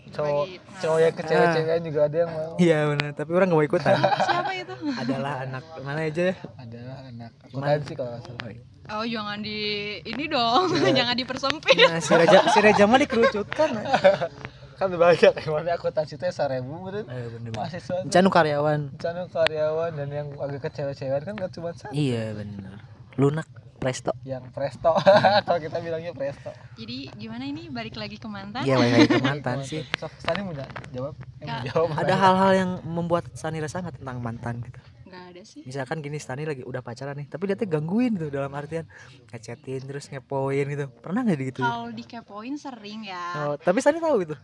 Cowok cowok yang ke cewek-cewek juga ada yang mau. Iya benar. Tapi orang gak mau ikutan. Siapa itu? adalah anak mana aja? Ya adalah anak akuntansi kalau nggak salah Oh, iya. Jangan di ini dong, jangan dipersempit. nah, si Reja si Reja mah dikerucutkan. Kan banyak yang mana akuntansi itu seribu bener. Mahasiswa. Canu karyawan. Canu karyawan dan yang agak ke cewek-cewek kan gak cuma satu. Iya bener. Lunak presto. Yang presto. Kalau kita bilangnya presto. Jadi gimana ini? Balik lagi ke mantan? iya balik lagi ke mantan sih. Sok Sani mau ja- jawab jawab. Ada hal-hal yang membuat Stani resah nggak tentang mantan gitu Nggak ada sih. misalkan gini Stani lagi udah pacaran nih tapi dia tuh gangguin tuh dalam artian ngechatin terus ngepoin gitu pernah nggak gitu Kalau dikepoin sering ya. oh, tapi Stani tahu itu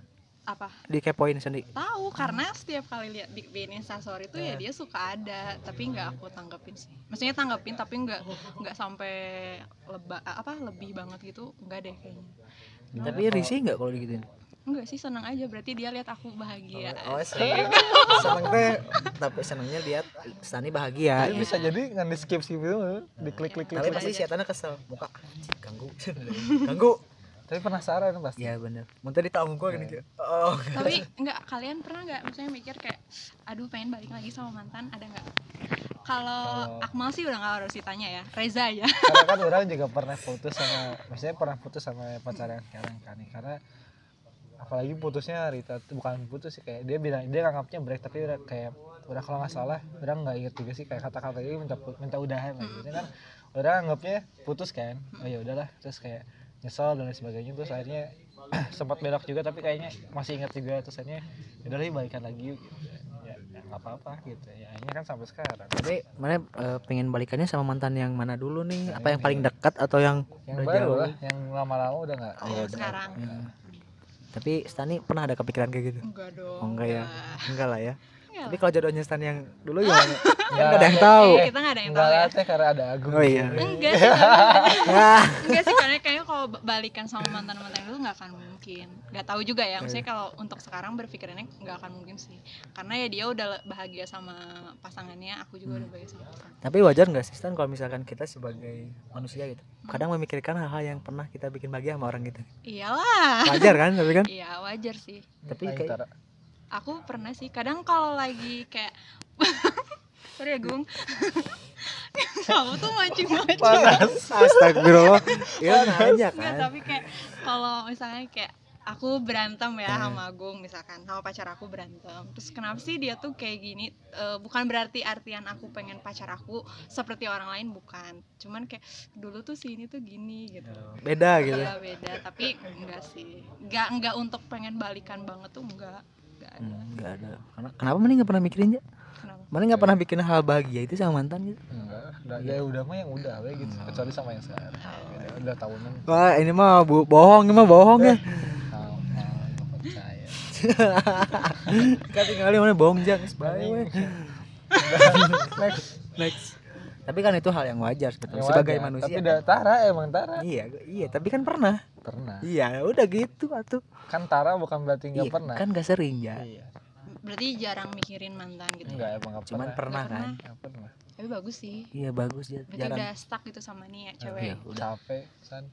Apa? dikepoin Stani Tahu karena setiap kali lihat Big Ben Instastory itu Eh. ya dia suka ada, tapi nggak aku tanggepin sih. Maksudnya tanggepin tapi nggak nggak sampai leba apa lebih banget gitu, nggak deh kayaknya. tapi risih nggak kalau digituin Enggak sih senang aja. Berarti dia lihat aku bahagia. oh seneng seneng teh tapi senengnya lihat Stani bahagia Tapi bisa jadi nggak di skip skip itu diklik klik klik tapi pasti setannya kesel. Muka ganggu. Ganggu. Tapi penasaran pasti. Ya bener. Muntah ditanggung gua gini gitu oh. Tapi enggak kalian pernah nggak misalnya mikir kayak aduh pengen balik lagi sama mantan ada nggak kalau Kalau- Akmal sih udah nggak harus ditanya ya Reza ya karena kan orang juga pernah putus sama maksudnya pernah putus sama pacar yang sekarang kan karena apalagi putusnya Rita tuh bukan putus sih kayak dia bilang dia nganggapnya break tapi udah kayak udah kalau nggak salah orang nggak inget juga sih kayak kata-kata ini minta minta udahan lah gitu kan orang anggapnya putus kan oh ya udahlah terus kayak nyesel dan lain sebagainya terus akhirnya sempat belok juga tapi kayaknya masih ingat juga terus akhirnya "Ya udah balikan lagi yuk gitu. ya ya nggak apa-apa gitu ya akhirnya kan sampai sekarang tapi mana eh, pengen balikannya sama mantan yang mana dulu nih apa yang paling dekat atau yang yang udah baru jauh? lah yang lama-lama udah nggak Oh, udah. sekarang Hmm. Tapi Stani pernah ada kepikiran kayak gitu? Enggak dong. Oh enggak ya? Enggak. Lah ya. Enggak tapi kalau jodohnya Stani yang dulu ya kan Nggak nggak ada yang tahu. Eh, kita nggak ada yang Enggak tahu ya. lah teh karena ada Agung oh iya. enggak sih enggak. Sih karena kayaknya kalau balikan sama mantan mantan itu nggak akan mungkin. Nggak tahu juga ya maksudnya kalau untuk sekarang berpikirannya nggak akan mungkin sih. Karena ya dia udah bahagia sama pasangannya aku juga udah bahagia sama pasangan tapi wajar nggak sih Stan kalau misalkan kita sebagai manusia gitu kadang memikirkan hal-hal yang pernah kita bikin bahagia sama orang gitu. Iyalah. Wajar kan tapi kan? Iya wajar sih. Tapi Aing kayak aku pernah sih kadang kalau lagi kayak sorry ya Gung. Kamu tuh mancing mancing astagfirullah. Ya nanya Enggak, kan. tapi kayak kalau misalnya kayak aku berantem ya sama Agung misalkan sama pacar aku berantem. Terus kenapa sih dia tuh kayak gini? Eh, bukan berarti artian aku pengen pacar aku seperti orang lain bukan. Cuman kayak dulu tuh si ini tuh gini gitu. Beda gitu Iya beda. Tapi enggak sih. Enggak enggak untuk pengen balikan banget tuh enggak. Enggak ada. Hmm, nggak ada. Kenapa mana nggak pernah mikirin ya mana nggak pernah bikin hal bahagia itu sama mantan gitu? Enggak udah ya udah mah yang udah we gitu. Kecuali sama yang sekarang. Beda, udah tahunan. Wah ini mah bu bohong ini mah bohong ya. Tahu nggak percaya kan tinggal mana bohong jangan bye we. next next. Tapi kan itu hal yang wajar sebetulnya Ya sebagai wajar. manusia. Tapi udah Tara emang Tara. Iya iya tapi kan pernah. Pernah. Iya udah gitu atuh. Kan Tara bukan berarti nggak Iya, pernah. kan gak sering ya iya berarti jarang mikirin mantan gitu enggak emang nggak cuman pernah. pernah kan? Pernah. Tapi bagus sih. Iya bagus ya berarti jarang. udah stuck gitu sama nih ya cewek. Iya, udah. Capek san.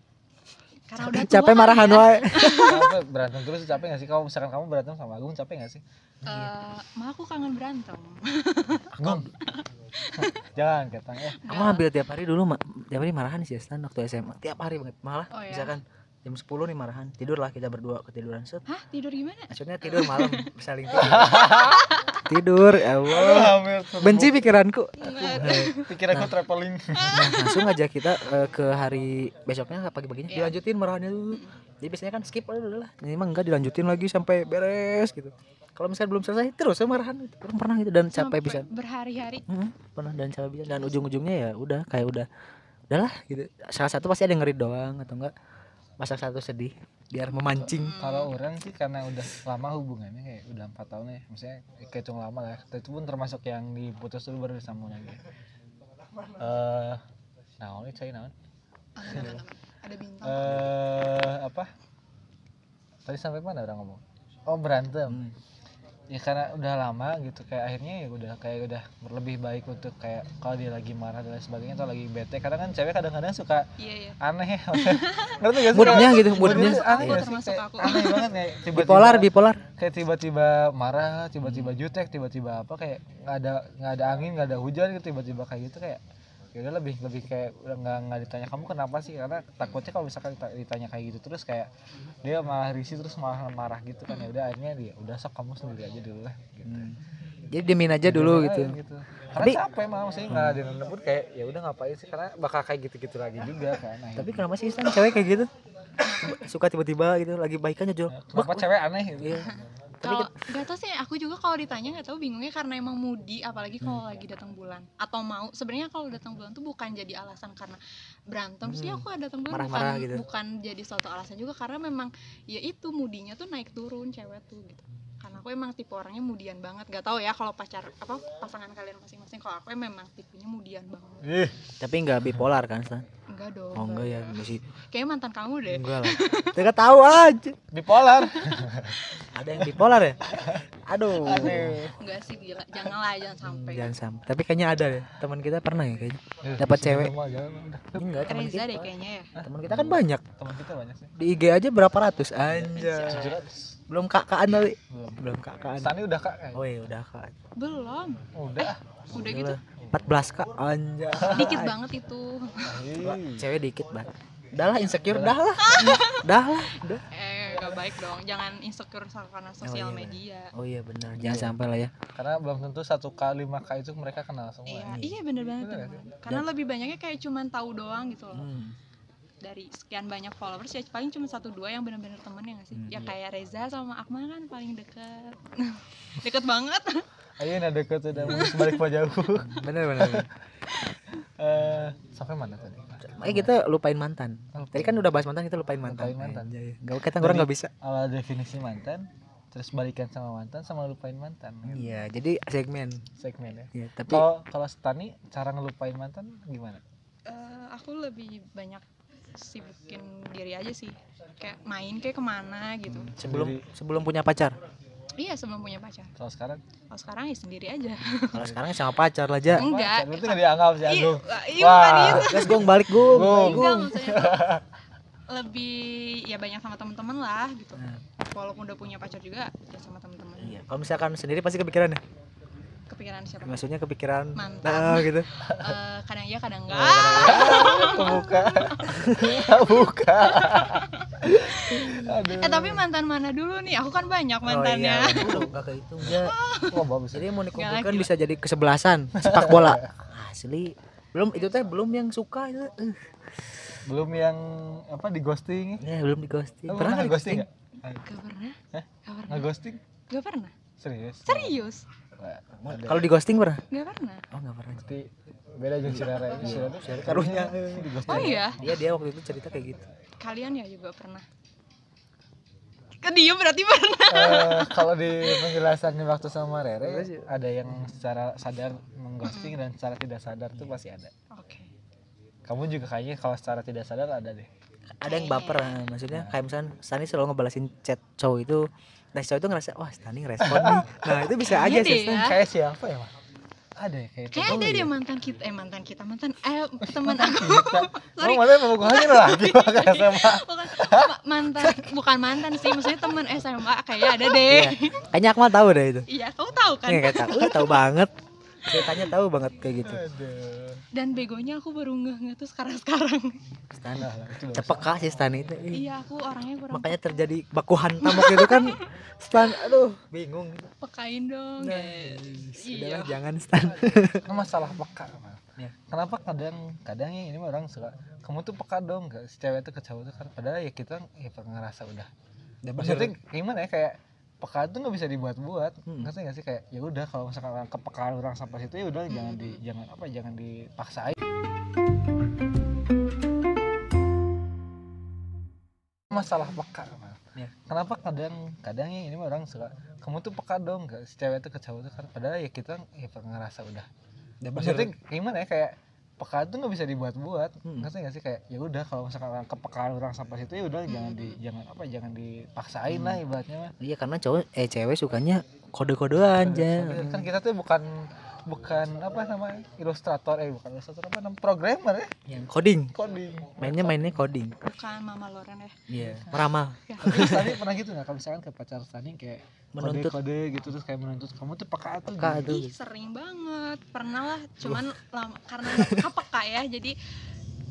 Karena udah tua capek marahan ya. wae capek berantem terus capek nggak sih? Kalau misalkan kamu berantem sama Agung capek nggak sih? Eh, mah aku kangen berantem. Agung? Jangan ketang ya. Kamu hampir tiap hari dulu tiap hari marahan sih Stan waktu SMA tiap hari banget malah Oh, ya? misalkan jam 10 nih marahan tidur lah kita berdua ketiduran. Set. Hah? Tidur gimana? Maksudnya tidur malam saling tidur. Tidur ya Allah. Benci pikiranku. Pikiranku traveling. Nah, langsung aja kita eh, ke hari besoknya pagi-paginya? Iya. dilanjutin marahannya dulu. Jadi biasanya kan skip aja dulu lah ini mah enggak dilanjutin lagi sampai beres gitu. Kalau misalnya belum selesai terus ya marahan gitu Orang pernah gitu dan capek Sampai bisa berhari-hari. Hmm, pernah dan capek bisa dan ujung-ujungnya ya udah kayak udah udahlah gitu. Salah satu pasti ada yang ngeri doang atau enggak masak satu sedih biar memancing. Kalau orang sih karena udah lama hubungannya kayak udah empat tahun ya maksudnya kehitung lama lah. Itu pun termasuk yang diputus dulu baru disambung lagi eh naon itu saya naon? Ada bintang. Eh apa? Tadi sampai mana orang ngomong? Oh berantem. Hmm. Ya karena udah lama gitu kayak akhirnya ya udah kayak udah lebih baik untuk kayak kalau dia lagi marah dan lain sebagainya atau lagi bete. Kadang kan cewek kadang-kadang suka iya iya. aneh ya. Ngerti gak sih? Moodnya gitu moodnya aneh Aku gak sih? termasuk kayak aku. aneh banget kayak tiba-tiba bipolar bipolar. kayak tiba-tiba marah tiba-tiba jutek tiba-tiba apa kayak nggak ada nggak ada angin nggak ada hujan gitu tiba-tiba kayak gitu kayak ya udah lebih lebih kayak udah nggak nggak ditanya kamu kenapa sih karena takutnya kalau misalkan dita- ditanya kayak gitu terus kayak dia malah risih terus malah marah gitu kan ya udah akhirnya dia udah sok kamu sendiri aja dulu lah gitu. Hmm. jadi diemin aja dulu gitu aja gitu. Karena Tapi- capek mah maksudnya nggak ada pun kayak ya udah ngapain sih karena bakal kayak gitu-gitu lagi juga kan. Nah, tapi kenapa sih Stan cewek kayak gitu suka tiba-tiba gitu lagi baikannya Jo kenapa cewek aneh gitu? Iya. Tapi kalau nggak tahu sih aku juga kalau ditanya nggak tahu bingungnya karena emang moody apalagi kalau lagi datang bulan. Atau mau sebenarnya kalau datang bulan tuh bukan jadi alasan karena berantem sih Hmm. aku ada datang bulan Marah-marah bukan gitu. bukan jadi suatu alasan juga karena memang ya itu moodinya tuh naik turun cewek tuh gitu. Karena aku emang tipe orangnya mudian banget nggak tahu ya kalau pacar apa pasangan kalian masing-masing kalau aku memang tipenya mudian banget. Ih, tapi nggak bipolar kan Stan enggak dong oh enggak ya masih kayaknya mantan kamu deh. Enggak lah. Kita tahu aja. Bipolar. ada yang bipolar ya? Aduh. Aduh. enggak sih gila. Janganlah jangan sampai. Jangan sampai. Tapi kayaknya ada deh teman kita pernah ya kayaknya. Eh, Dapat cewek. jangan, udah. enggak teman kita. deh kayaknya ya. Teman kita kan banyak. Teman kita banyak sih. di IG aja berapa ratus? Anjay. 700. Belum kakaan tapi Belum. belum kakaan Sani udah kak? Oh iya udah kak. Belum. Udah. udah gitu? 14 kak. Anjay. Dikit banget itu. Ih. cewek dikit banget dah lah insecure dah lah. Dah lah. Udah. Eh gak baik dong. Jangan insecure karena iya, sosial benar. media. Oh iya benar. Jangan sampai lah ya. Karena belum tentu satu k lima k itu mereka kenal semua. iya iya. bener banget Bener bener. karena lebih banyaknya kayak cuman tahu doang gitu loh. Hmm. Dari sekian banyak followers ya paling cuma satu dua yang bener-bener temen ya gak sih Hmm, ya iya. kayak Reza sama Akmal kan paling deket deket banget Ayo nah deket udah mau balik pak jauh. bener bener, bener. Eh, sampai mana tadi? Makanya kita lupain mantan tadi kan udah bahas mantan kita lupain mantan Lupain mantan. Anjay. Nggak kita orang nggak bisa Awal definisi mantan, terus balikan sama mantan sama lupain mantan. iya jadi segmen Segmen ya. ya tapi Kalau kalau Stani cara ngelupain mantan gimana? Eh, aku lebih banyak sibukin diri aja sih kayak main kayak ke mana gitu sebelum Sendiri. sebelum punya pacar iya sebelum punya pacar Kalau sekarang? kalau sekarang ya sendiri aja kalau sekarang sama pacar lah aja enggak Itu nggak dianggap sih iya Agung. iya Wah. bukan itu Guys, gue balik gue Gong. enggak maksudnya tuh lebih ya banyak sama teman-teman lah gitu Nah. walaupun udah punya pacar juga ya sama teman-teman iya kalau misalkan sendiri pasti kepikiran ya kepikiran siapa maksudnya kepikiran Mantan. nah, gitu Eh, kadang iya kadang enggak Kebuka. Kebuka. Aduh. eh tapi mantan mana dulu nih aku kan banyak mantannya oh, iya, belum nggak kehitung ya Wah, bagus. jadi mau dikumpulkan bisa jadi kesebelasan sepak bola asli belum itu teh belum yang suka itu Eh, Belum yang apa di ghosting? ya belum di ghosting Kamu pernah nggak ghosting di nggak? gak pernah Hah? gak pernah Nggak ghosting? gak pernah Serius? serius. Kalau di ghosting pernah gak pernah oh nggak pernah Berarti beda jeung si Rara ini. Si Rara Rara karunya. di ghosting. oh iya dia dia waktu itu cerita kayak gitu kalian ya juga pernah Dia berarti pernah. Eh, kalau di penjelasan waktu sama Rere ya. ada yang secara sadar mengghosting dan secara tidak sadar tuh pasti ada. Oke. Kamu juga kayaknya kalau secara tidak sadar ada deh. ada yang baper nah, maksudnya kayak misalnya Stani selalu ngebalasin chat cowok itu nah cowok itu ngerasa wah Stani ngerespon nih nah itu bisa Iya aja sih ya. Kayak siapa ya, Mas? Ada ya kayak Kayak itu. ada deh mantan kita, eh mantan kita, mantan eh teman aku. Sorry. Oh, mana mau gue lagi pakai SMA. bukan ma- mantan bukan mantan sih maksudnya teman SMA kayaknya ada deh Iya. kayaknya Akmal tahu deh itu iya kamu tahu kan Iya kayak tahu uh, tahu banget ceritanya tahu banget kayak gitu. Aduh. dan begonya aku baru ngeh ngeh tuh sekarang sekarang Stan Nah, itu cepeka sih Stan itu. Iya aku orangnya kurang makanya terjadi baku hantam waktu itu kan. Stan aduh bingung. Pekain dong nah, guys. sudahlah iya. jangan Stan. Kan masalah peka. Ya. Kenapa kadang kadang yang ini mah orang suka kamu tuh peka dong gak si cewek tuh ke cowok tuh kan. Padahal ya kita ya ngerasa udah. Udah maksudnya gimana ya kayak peka tuh nggak bisa dibuat-buat Hmm. ngerti nggak sih kayak ya udah kalau misalkan orang kepekaan orang sampai situ ya udah jangan di jangan apa jangan dipaksain masalah peka. Ya. kenapa kadang kadang yang ini mah orang suka kamu tuh peka dong gak si cewek tuh ke cowok tuh kan padahal ya kita ya ngerasa udah maksudnya gimana ya kayak peka tuh nggak bisa dibuat-buat. Hmm. ngerti nggak sih? Kayak ya udah kalau misalkan orang kepekaan orang sampai situ ya udah jangan di jangan apa jangan dipaksain lah ibaratnya mah. Iya karena cowok eh cewek sukanya kode-kodean aja kan kita tuh bukan bukan apa namanya? Ilustrator eh bukan ilustrator apa namanya? Programmer ya yang coding. Coding. Mainnya mainnya coding. Bukan mama Loren ya iya meramal tapi tadi pernah gitu nggak? Kalau misalkan ke pacar tadi kayak Menuntut. kode kode gitu terus kayak menuntut kamu tuh peka tuh Peka gini. tuh. ih sering banget. Pernah lah. Cuman lama karena apa kak ya. Jadi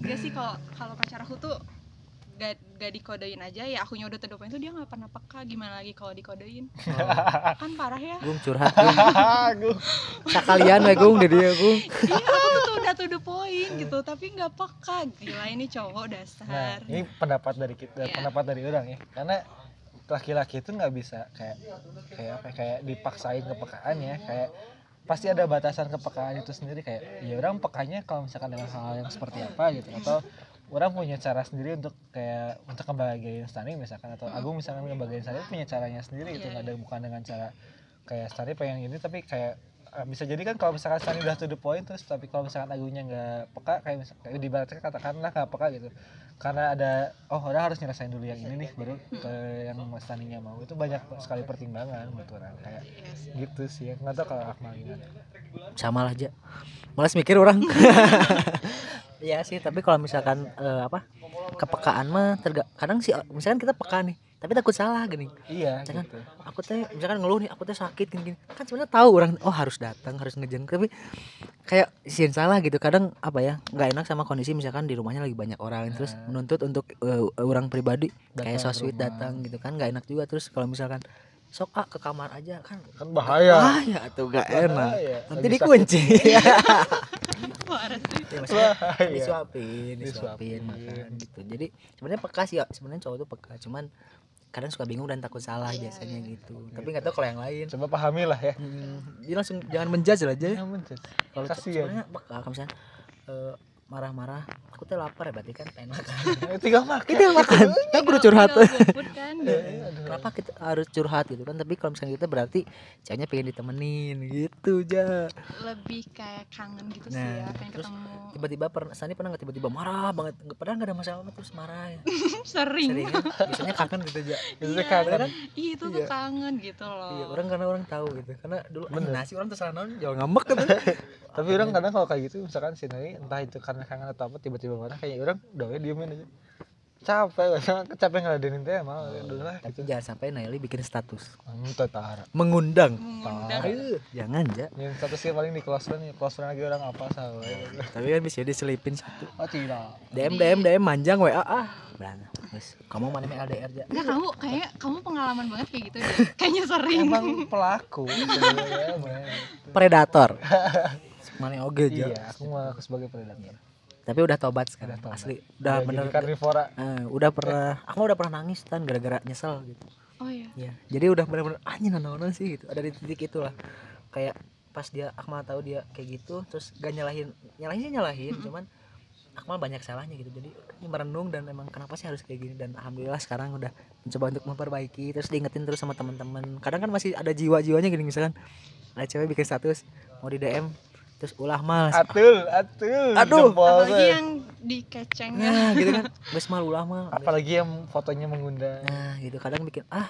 dia sih kalau kalau pacar aku tuh gak, gak dikodein aja ya akunya udah terdopain tuh dia nggak pernah peka gimana lagi kalau dikodein. Kan parah ya. Gung curhat Gung. Aduh. Sekalian we Gung dari dia Gung. iya aku tuh udah to the point gitu tapi nggak peka. Gila ini cowok nah dasar ini pendapat dari kita Iya. pendapat dari orang ya. Karena laki-laki itu nggak bisa kayak kayak apa ya, kayak dipaksain kepekaan ya. Kayak pasti ada batasan kepekaan itu sendiri. Kayak ya orang pekanya kalau misalkan dengan hal yang seperti apa gitu. Atau orang punya cara sendiri untuk kayak untuk ngebahagiain Stani misalkan atau Agung misalkan ngebahagiain Stani punya caranya sendiri gitu. Iya, nggak ada bukan dengan cara kayak Stani pengen gini tapi kayak eh, bisa jadi kan kalau misalkan Stani udah to the point terus tapi kalau misalkan Agungnya nggak peka kayak misalkan kayak dibaratkan katakanlah nggak peka gitu. Karena ada oh orang harus nyelesain dulu yang ini nih baru ke yang Mas Staninya mau. Itu banyak sekali pertimbangan menurut orang kayak Iya gitu sih. Nggak tahu kalau Akmal gimana. Sama lah aja. Malas mikir orang. Iya sih, tapi kalau misalkan eh, apa? Kepekaan mah terga kadang sih misalkan kita peka nih, tapi takut salah gini. iya Jangan. gitu Aku teh misalkan ngeluh nih, aku teh sakit gini, gini. Kan sebenarnya tahu orang oh harus datang, harus ngejeng tapi kayak sih salah gitu. Kadang apa ya? nggak enak sama kondisi misalkan di rumahnya lagi banyak orang terus Nah. menuntut untuk eh, orang pribadi kayak Datang so sweet rumah. datang gitu kan nggak enak juga terus kalau misalkan sok ah ke kamar aja kan kan bahaya ah ya tuh gak enak Bahaya. nanti Lagi dikunci. Ya, Bahaya. disuapin, disuapin Disuapin. makan gitu. Jadi sebenarnya peka sih ya, sebenarnya cowok tuh peka, cuman kadang suka bingung dan takut salah Iya, biasanya gitu. Tapi nggak tahu kalau yang lain. coba pahami lah ya Hmm, jadi langsung jangan menjudge lah aja. Ya, bener. Kalau sebenarnya peka, kalau misalnya eh, marah-marah, aku tuh lapar ya berarti kan pengen makan. tinggal makan kita yang makan, kan kudu curhat. Tinggal GoFood kan Kenapa kita harus curhat gitu kan? Tapi kalau misalnya kita berarti ceweknya pengen ditemenin gitu aja. lebih kayak kangen gitu sih Nah, ya pengen terus ketemu Tiba-tiba pernah, Sani pernah nggak tiba-tiba marah banget? Nggak pernah nggak ada masalah terus marah ya. sering, Sering kan? Biasanya kangen gitu aja. itu Iya. kangen kan? Ih, itu tuh Iya. kangen gitu loh Iya, orang karena orang tahu gitu. Karena dulu nasi orang terserah non, jangan ngambek gitu. Tapi orang kadang kalau kayak gitu misalkan si Nai entah itu karena kangen atau apa tiba-tiba marah kayak orang doa diemin aja capek capek ngeladenin teh mau dulu lah Tapi jangan sampai Naili bikin status entah tara mengundang. mengundang Aduh, jangan ja. yang statusnya paling di close friend ya close friend lagi orang apa sama Tapi kan bisa diselipin satu. oh tidak DM DM DM manjang WA ah. Berana. Guys, kamu mana main LDR ja? Enggak kamu kayak kamu pengalaman banget kayak gitu deh. Kayaknya sering. emang pelaku emang. Predator. Mana oge ja. iya aku mengaku sebagai predator Tapi udah tobat sekarang. Udah tobat. Asli. Udah Udah bener. karnivora Eh, udah pernah aku udah pernah nangis kan gara-gara nyesel gitu. Oh iya. Iya. Jadi udah bener-bener anjing nanaonan sih gitu. Ada di titik itulah. Kayak pas dia Akmal tahu dia kayak gitu terus gak nyalahin nyalahin sih nyalahin cuman Akmal banyak salahnya gitu jadi ini merenung dan emang kenapa sih harus kayak gini dan alhamdulillah sekarang udah mencoba untuk memperbaiki terus diingetin terus sama teman-teman kadang kan masih ada jiwa-jiwanya gini misalkan ada cewek bikin status mau di DM terus ulah mal atul atul Aduh. jempol apalagi teh. yang dikeceng ya nah gitu kan. Bes mal ulah mal. Apalagi yang fotonya mengundang. Nah gitu. Kadang bikin ah.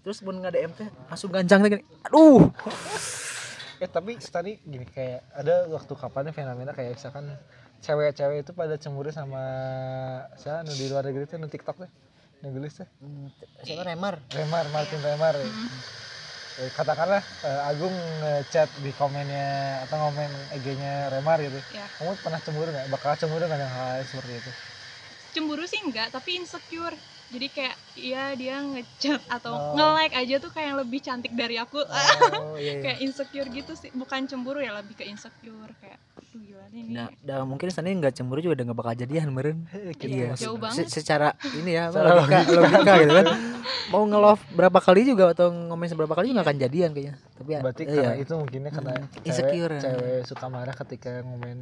Terus pun nggak DM teh langsung gancang teh gini aduh. Eh tapi tadi gini kayak ada waktu kapan fenomena kayak misalkan cewek-cewek itu pada cemburu sama saya nu di luar negeri tuh nu TikTok tuh nu gelis tuh Hmm, siapa Remar? Remar Martin Remar. Ya. Eh, katakanlah eh, Agung ngechat di komennya atau ngomen IG-nya Remar gitu Ya. kamu pernah cemburu nggak bakal cemburu nggak dengan hal seperti itu cemburu sih enggak tapi insecure jadi kayak iya dia ngechat atau Oh. nge-like aja tuh kayak lebih cantik dari aku oh iya, iya. kayak insecure gitu sih bukan cemburu ya lebih ke insecure kayak gila ini Nah, dah mungkin sana nggak cemburu juga udah nggak bakal jadian meren. Iya, jauh banget. Se- secara ini ya, apa, logika, logika gitu kan. Mau nge-love berapa kali juga atau ngomen seberapa kali juga nggak akan jadian kayaknya. Tapi ya, berarti iya. karena itu mungkinnya karena Hmm, cewek, insecure ya. cewek suka marah ketika ngomen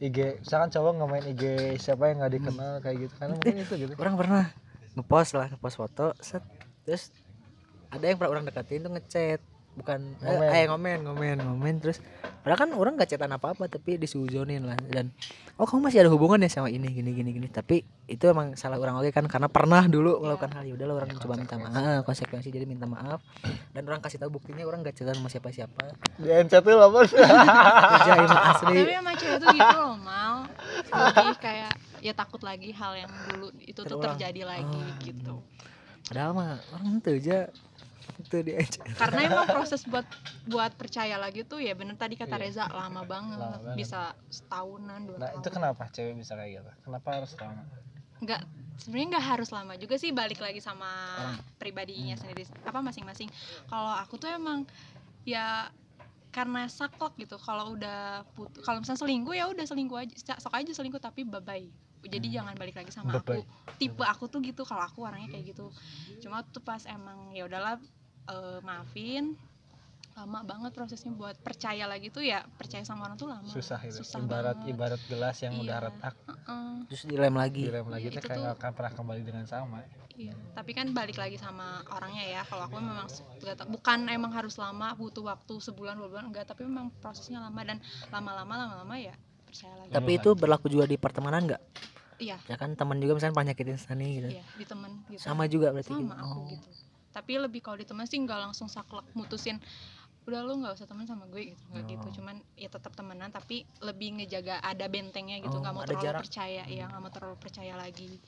IG misalkan cowok ngomen IG siapa yang nggak dikenal kayak gitu karena mungkin itu gitu orang pernah ngepost lah, ngepost foto, set, terus ada yang pernah orang deketin tuh ngechat bukan Ngomen. eh, eh ngomen ngomen ngomen. Terus padahal kan orang nggak chatan apa apa tapi disuzonin lah. Dan oh kamu masih ada hubungan ya sama ini gini gini gini. Tapi itu emang salah orang oke kan? Karena pernah dulu melakukan hal ya udahlah orang Ya, coba minta maaf konsekuensi jadi minta maaf. Dan orang kasih tahu buktinya orang gak chatan sama siapa siapa di chat tuh apa kerja asli. Tapi emang cewek tuh gitu loh mal. Lebih kayak ya takut lagi hal yang dulu itu tuh terjadi lagi Oh, gitu. Padahal mah orang itu aja itu dia aja. Karena emang proses buat buat percaya lagi tuh ya bener tadi kata Iya. Reza lama banget, Lama banget. bisa setahunan dua nah tahun. itu kenapa cewek bisa kayak gitu? Kenapa harus lama? Nggak sebenarnya nggak harus lama juga sih balik lagi sama pribadinya sendiri apa masing-masing. Kalau aku tuh emang ya karena saklek gitu kalau udah put kalau misalnya selingkuh ya udah selingkuh aja sok aja selingkuh tapi bye bye jadi Hmm. jangan balik lagi sama Bye-bye. aku tipe aku tuh gitu kalau aku orangnya kayak gitu. Cuma tuh pas emang ya udahlah eh, maafin lama banget prosesnya buat percaya lagi tuh ya percaya sama orang tuh lama susah itu Susah ibarat banget. ibarat gelas yang udah Iya. retak Heeh. terus dilem lagi direm lagi Iya, teh itu kayak akan pernah kembali dengan sama Iya, tapi kan balik lagi sama orangnya ya. Kalau aku memang bukan emang harus lama, butuh waktu sebulan dua bulan enggak, tapi memang prosesnya lama dan lama-lama lama-lama ya percaya lagi. tapi itu berlaku juga di pertemanan nggak Iya, ya kan teman juga misalnya pernah nyakitin Sani gitu iya di temen gitu. sama juga berarti Sama gitu. aku Oh. gitu. Tapi lebih kalau di temen sih nggak langsung saklek mutusin udah lu nggak usah temen sama gue gitu. Nggak Oh. gitu cuman ya tetap temenan tapi lebih ngejaga ada bentengnya gitu. Oh, nggak mau ada terlalu jarak. percaya. Ya nggak mau terlalu percaya lagi.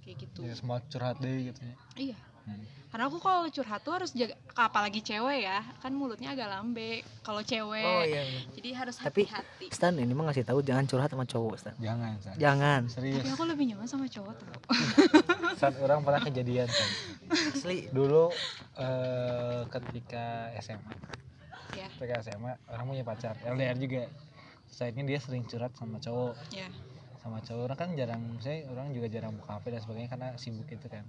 Kayak gitu. Ya semua curhat deh gitu ya. Iya. Hmm. karena aku kalau curhat tuh harus jaga apalagi cewek ya kan mulutnya agak lambe kalau cewek. Oh iya, iya. jadi harus Tapi- hati-hati. Stan ini mah ngasih tahu jangan curhat sama cowok Stan. Jangan San. jangan. Serius tapi aku lebih nyaman sama cowok tuh saat orang pernah kejadian San. asli. Dulu eh, ketika SMA ya ketika SMA orang punya pacar LDR juga. Saatnya dia sering curhat sama cowok. Ya sama cowok orang kan jarang saya orang juga jarang buka HP dan sebagainya karena sibuk itu kan.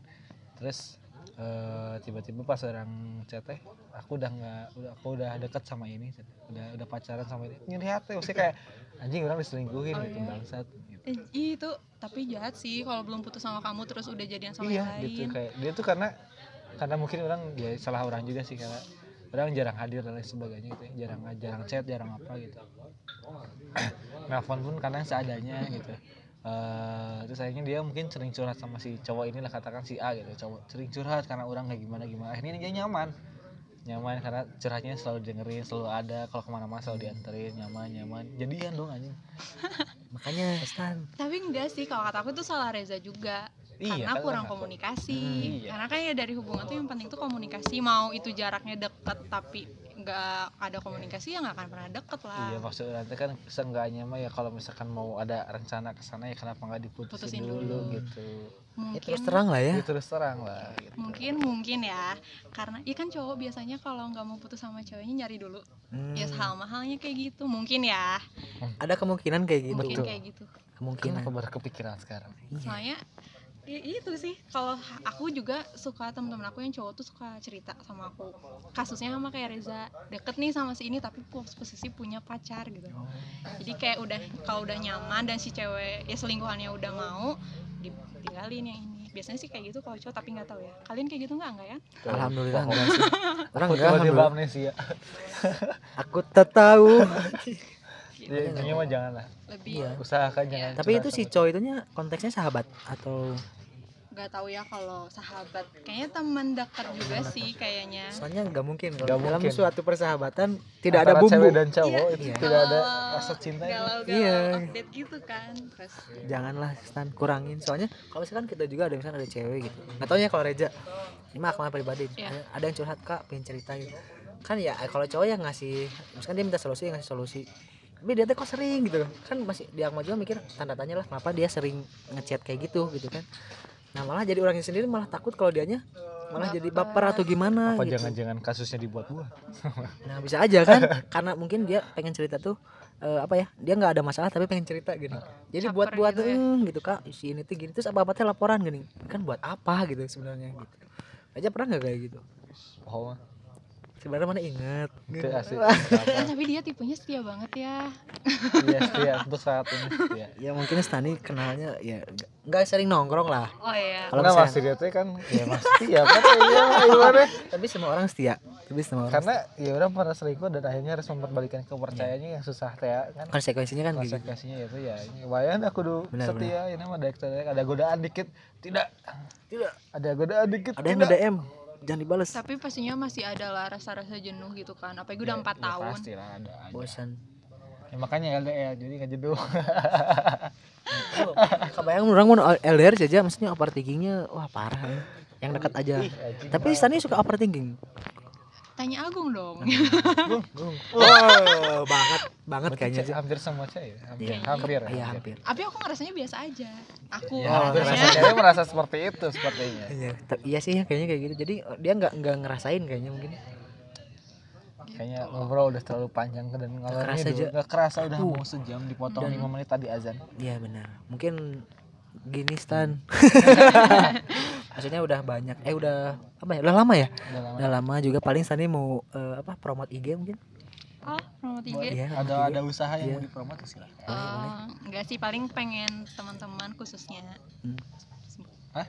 Terus eh, tiba-tiba pas orang chat teh aku udah nggak udah aku udah deket sama ini udah udah pacaran sama ini nyeri hati maksudnya kayak anjing orang diselingkuhin Oh, gitu iya. bangsat gitu. eh, itu tapi jahat sih kalau belum putus sama kamu terus udah jadian sama iya yang gitu lain kayak dia tuh karena karena mungkin orang ya salah orang juga sih karena orang jarang hadir dan lain sebagainya gitu ya. jarang jarang chat jarang apa gitu nelfon pun kadang seadanya gitu Eh, terus akhirnya dia mungkin sering curhat sama si cowok inilah katakan si A gitu cowok sering curhat karena orang kayak gimana gimana. Akhirnya dia nyaman. Nyaman karena curhatnya selalu dengerin selalu ada. Kalau ke mana-mana selalu dianterin nyaman nyaman. Jadian dong anjing. Makanya Stan. Tapi enggak sih kalau kata aku itu salah Reza juga. Iya, karena kurang aku. komunikasi. Hmm, iya. karena kan ya dari hubungan tuh yang penting tuh komunikasi. Mau itu jaraknya deket tapi nggak ada komunikasi ya nggak akan pernah deket lah Iya maksud nanti kan seenggaknya mah ya kalau misalkan mau ada rencana ke sana ya kenapa nggak diputusin Putusin dulu, dulu. gitu. ya mungkin terus terang lah ya Ya terus terang lah gitu. mungkin mungkin ya karena ya kan cowok biasanya kalau nggak mau putus sama ceweknya nyari dulu Hmm, ya sama halnya kayak gitu mungkin ya ada kemungkinan kayak gitu mungkin Betul. kayak gitu kemungkinan Kenapa baru kepikiran sekarang? Iya. soalnya ya itu sih. Kalau aku juga suka teman-teman aku yang cowok tuh suka cerita sama aku. Kasusnya sama kayak Reza. Deket nih sama si ini tapi pos- posisi punya pacar gitu. Jadi kayak udah kalau udah nyaman dan si cewek ya selingkuhannya udah mau ditinggalin yang ini. Biasanya sih kayak gitu kalau cowok tapi nggak tahu ya. Kalian kayak gitu nggak? Enggak ya? Alhamdulillah enggak sih. Orang enggak amnesia. Aku tak tahu ya, intinya mah jangan lah lebih Iya. usahakan jangan tapi itu si cowok itunya konteksnya sahabat atau? Nggak tahu ya kalau sahabat. Kayaknya teman dekat juga sih kayaknya. Soalnya nggak mungkin kalau Nggak dalam mungkin. suatu persahabatan tidak ada Antara bumbu. cewek dan cowok Iya, itu iya. tidak ada galau- rasa cinta itu. galau-galau Iya. update gitu kan terus. Janganlah Stan kurangin. Soalnya kalau misalkan kita juga ada misalkan ada cewek gitu. Nggak taunya kalau Reja ini mah akmal pribadi. Iya. ada, ada yang curhat kak pengen cerita gitu. Kan ya kalau cowok yang ngasih misalkan dia minta solusi yang ngasih solusi tapi dia tuh kok sering gitu kan masih di akmal juga mikir tanda tanya lah kenapa dia sering ngechat kayak gitu gitu kan nah malah jadi orangnya sendiri malah takut kalau dianya malah jadi baper atau gimana apa gitu. jangan-jangan kasusnya dibuat-buat Nah bisa aja kan karena mungkin dia pengen cerita tuh eh, apa ya dia nggak ada masalah tapi pengen cerita gini. Jadi Caper buat buat gitu ya. "Hmm, gitu kak si ini tuh gini terus apa apa teh laporan gini kan buat apa gitu sebenarnya gitu. Aja pernah nggak kayak gitu? oh Sebenarnya mana inget. itu asik. Eh, tapi dia tipenya setia banget ya. Iya setia. Untuk saat ini setia. Ya mungkin Stani kenalnya ya nggak- nggak sering nongkrong lah. oh iya. Kalau karena misalnya- mas dia tuh kan ya mas setia kan iya gimana? Tapi semua orang setia. Tapi semua orang karena ya udah pernah selingkuh dan akhirnya harus memperbalikan kepercayaannya yang susah teh ya kan? Konsekuensinya kan gitu. konsekuensinya itu ya ini wayan aku dulu Benar, setia ini mah ada ada godaan dikit. Tidak. Tidak. ada godaan dikit Ada yang tidak. Jangan dibales. tapi pastinya masih ada lah rasa-rasa jenuh gitu kan apalagi udah Ya, empat ya tahun pasti lah ada aja. Bosan. Ya, makanya LDR jadi nggak jenuh Oh, Kebayang orang mau LDR saja maksudnya overthinkingnya wah parah ya. Yang dekat aja. Tapi Stani suka overthinking. Tanya Agung dong Wow, banget banget Berarti kayaknya sih. hampir semua cewek hampir Iya. hampir Iya hampir. tapi aku ngerasanya biasa aja aku Ya, semua cewek merasa seperti itu sepertinya Iya, iya sih kayaknya kayak gitu. Jadi dia nggak nggak ngerasain kayaknya mungkin. kayaknya ngobrol udah terlalu panjang dan ngalor kerasa ngidul. aja. nggak kerasa udah Uh. mau sejam dipotong lima menit tadi azan Iya benar. Mungkin gini Stan. Maksudnya udah banyak. Eh udah apa ya? Udah lama ya? udah lama Udah lama juga paling Stani mau eh, apa promote IG mungkin? oh promote IG Iya, ada IG. ada usaha yang Iya. mau dipromot silahkan Eh, enggak sih paling pengen teman-teman khususnya Hmm. Hah? Eh,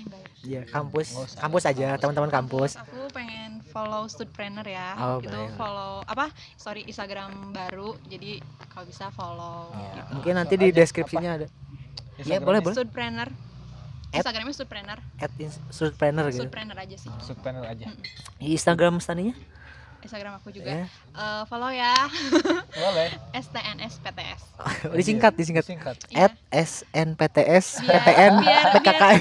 enggak ya. Iya, kampus. Kampus aja, teman-teman kampus. aku pengen follow studpreneur ya Oh, itu boleh. follow apa sorry Instagram baru jadi kalau bisa follow Oh. gitu. Mungkin nanti di deskripsinya ada. Iya, boleh, boleh. studpreneur Instagramnya studpreneur At Surpreneur gitu. studpreneur aja sih. Subpanel aja. Di Instagram Staninya? Instagram aku juga. Ya. Eh, follow ya. Boleh. STNS PTS disingkat, disingkat. singkat At SNPTS Biar- PTN biar, biar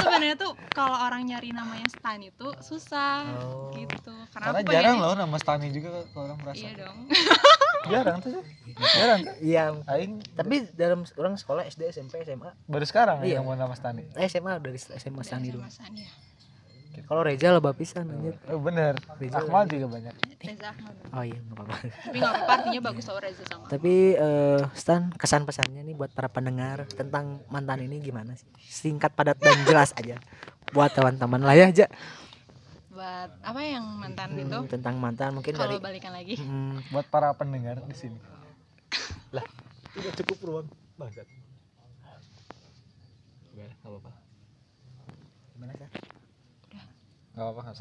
sebenarnya tuh kalau orang nyari namanya Stan itu susah Oh. gitu. Karena, karena jarang loh nama Stani juga kalau orang merasa. Iya dong. Jarang tuh jarang. Tuh Iya, Aing tapi dalam orang sekolah SD, SMP, SMA, baru sekarang Iya. yang mau nama Stani. Eh, SMA dari SMA Stani dulu. Stan, ya. Kalau Reza lah bapisan anjir. oh, bener. Reza. Akmal juga banyak. Reza Ahmad Oh iya, enggak apa-apa. tapi nggak apa-apa artinya bagus tau Reza sama. Tapi eh Stan kesan pesannya nih buat para pendengar tentang mantan ini gimana sih? Singkat, padat dan jelas aja. Buat teman-teman lah ya aja buat apa yang mantan itu? Hmm, tentang mantan mungkin dari kalau balikan lagi. Hmm, buat para pendengar di sini. Lah. Udah cukup ruang. Banget Udah, nggak apa-apa. Gimana sih? Nggak apa-apa nggak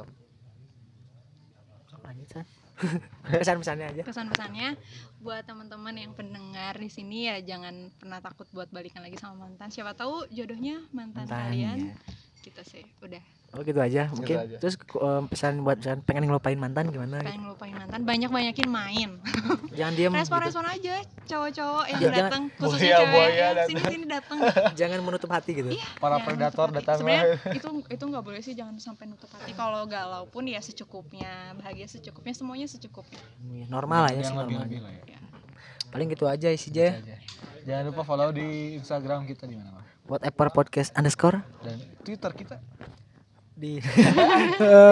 Lanjut Stan. Pesan-pesannya aja. pesan-pesannya buat teman-teman yang pendengar di sini ya jangan pernah takut buat balikan lagi sama mantan siapa tahu jodohnya mantan, Mantan, kalian ya. gitu sih udah Oh gitu aja mungkin. aja. Terus eh, pesan buat pesan pengen ngelupain mantan gimana? gitu. pengen ngelupain mantan banyak-banyakin main Jangan diam. gitu. respon-respon aja cowok-cowok yang Ya, jangan- datang khususnya Buaya- cewek buaya yang datang. sini-sini datang Jangan menutup hati gitu. para Jangan predator datang sebenarnya itu itu nggak boleh sih jangan sampai nutup hati kalau galau pun ya secukupnya bahagia secukupnya semuanya secukupnya Iya, Normal lah ya sih normal. lebih-lebih lah ya. Paling gitu aja isi aja. Jangan lupa follow di Instagram kita di mana Bang? Whatever podcast underscore dan Twitter kita di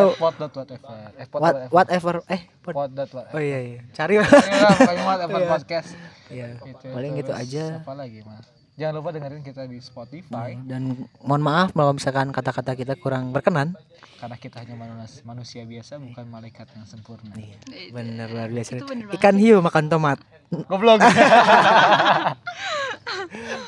pod.whatever eh what whatever. eh pod- pod dot oh iya iya. Cari. Lah Iya, pokoknya mah apa Iya. podcast. Iya Itu, paling gitu aja. apa lagi mas? Jangan lupa dengerin kita di Spotify. Dan mohon maaf kalau misalkan kata-kata kita kurang berkenan. Karena kita hanya manusia, manusia biasa bukan malaikat yang sempurna. Iya, bener luar biasa. ikan hiu makan tomat. Goblok.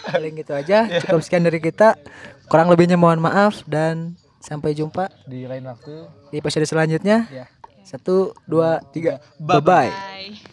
Paling gitu aja. Cukup sekian dari kita. Kurang lebihnya mohon maaf dan sampai jumpa di lain waktu. di episode selanjutnya. Ya satu dua tiga. Bye bye Bye.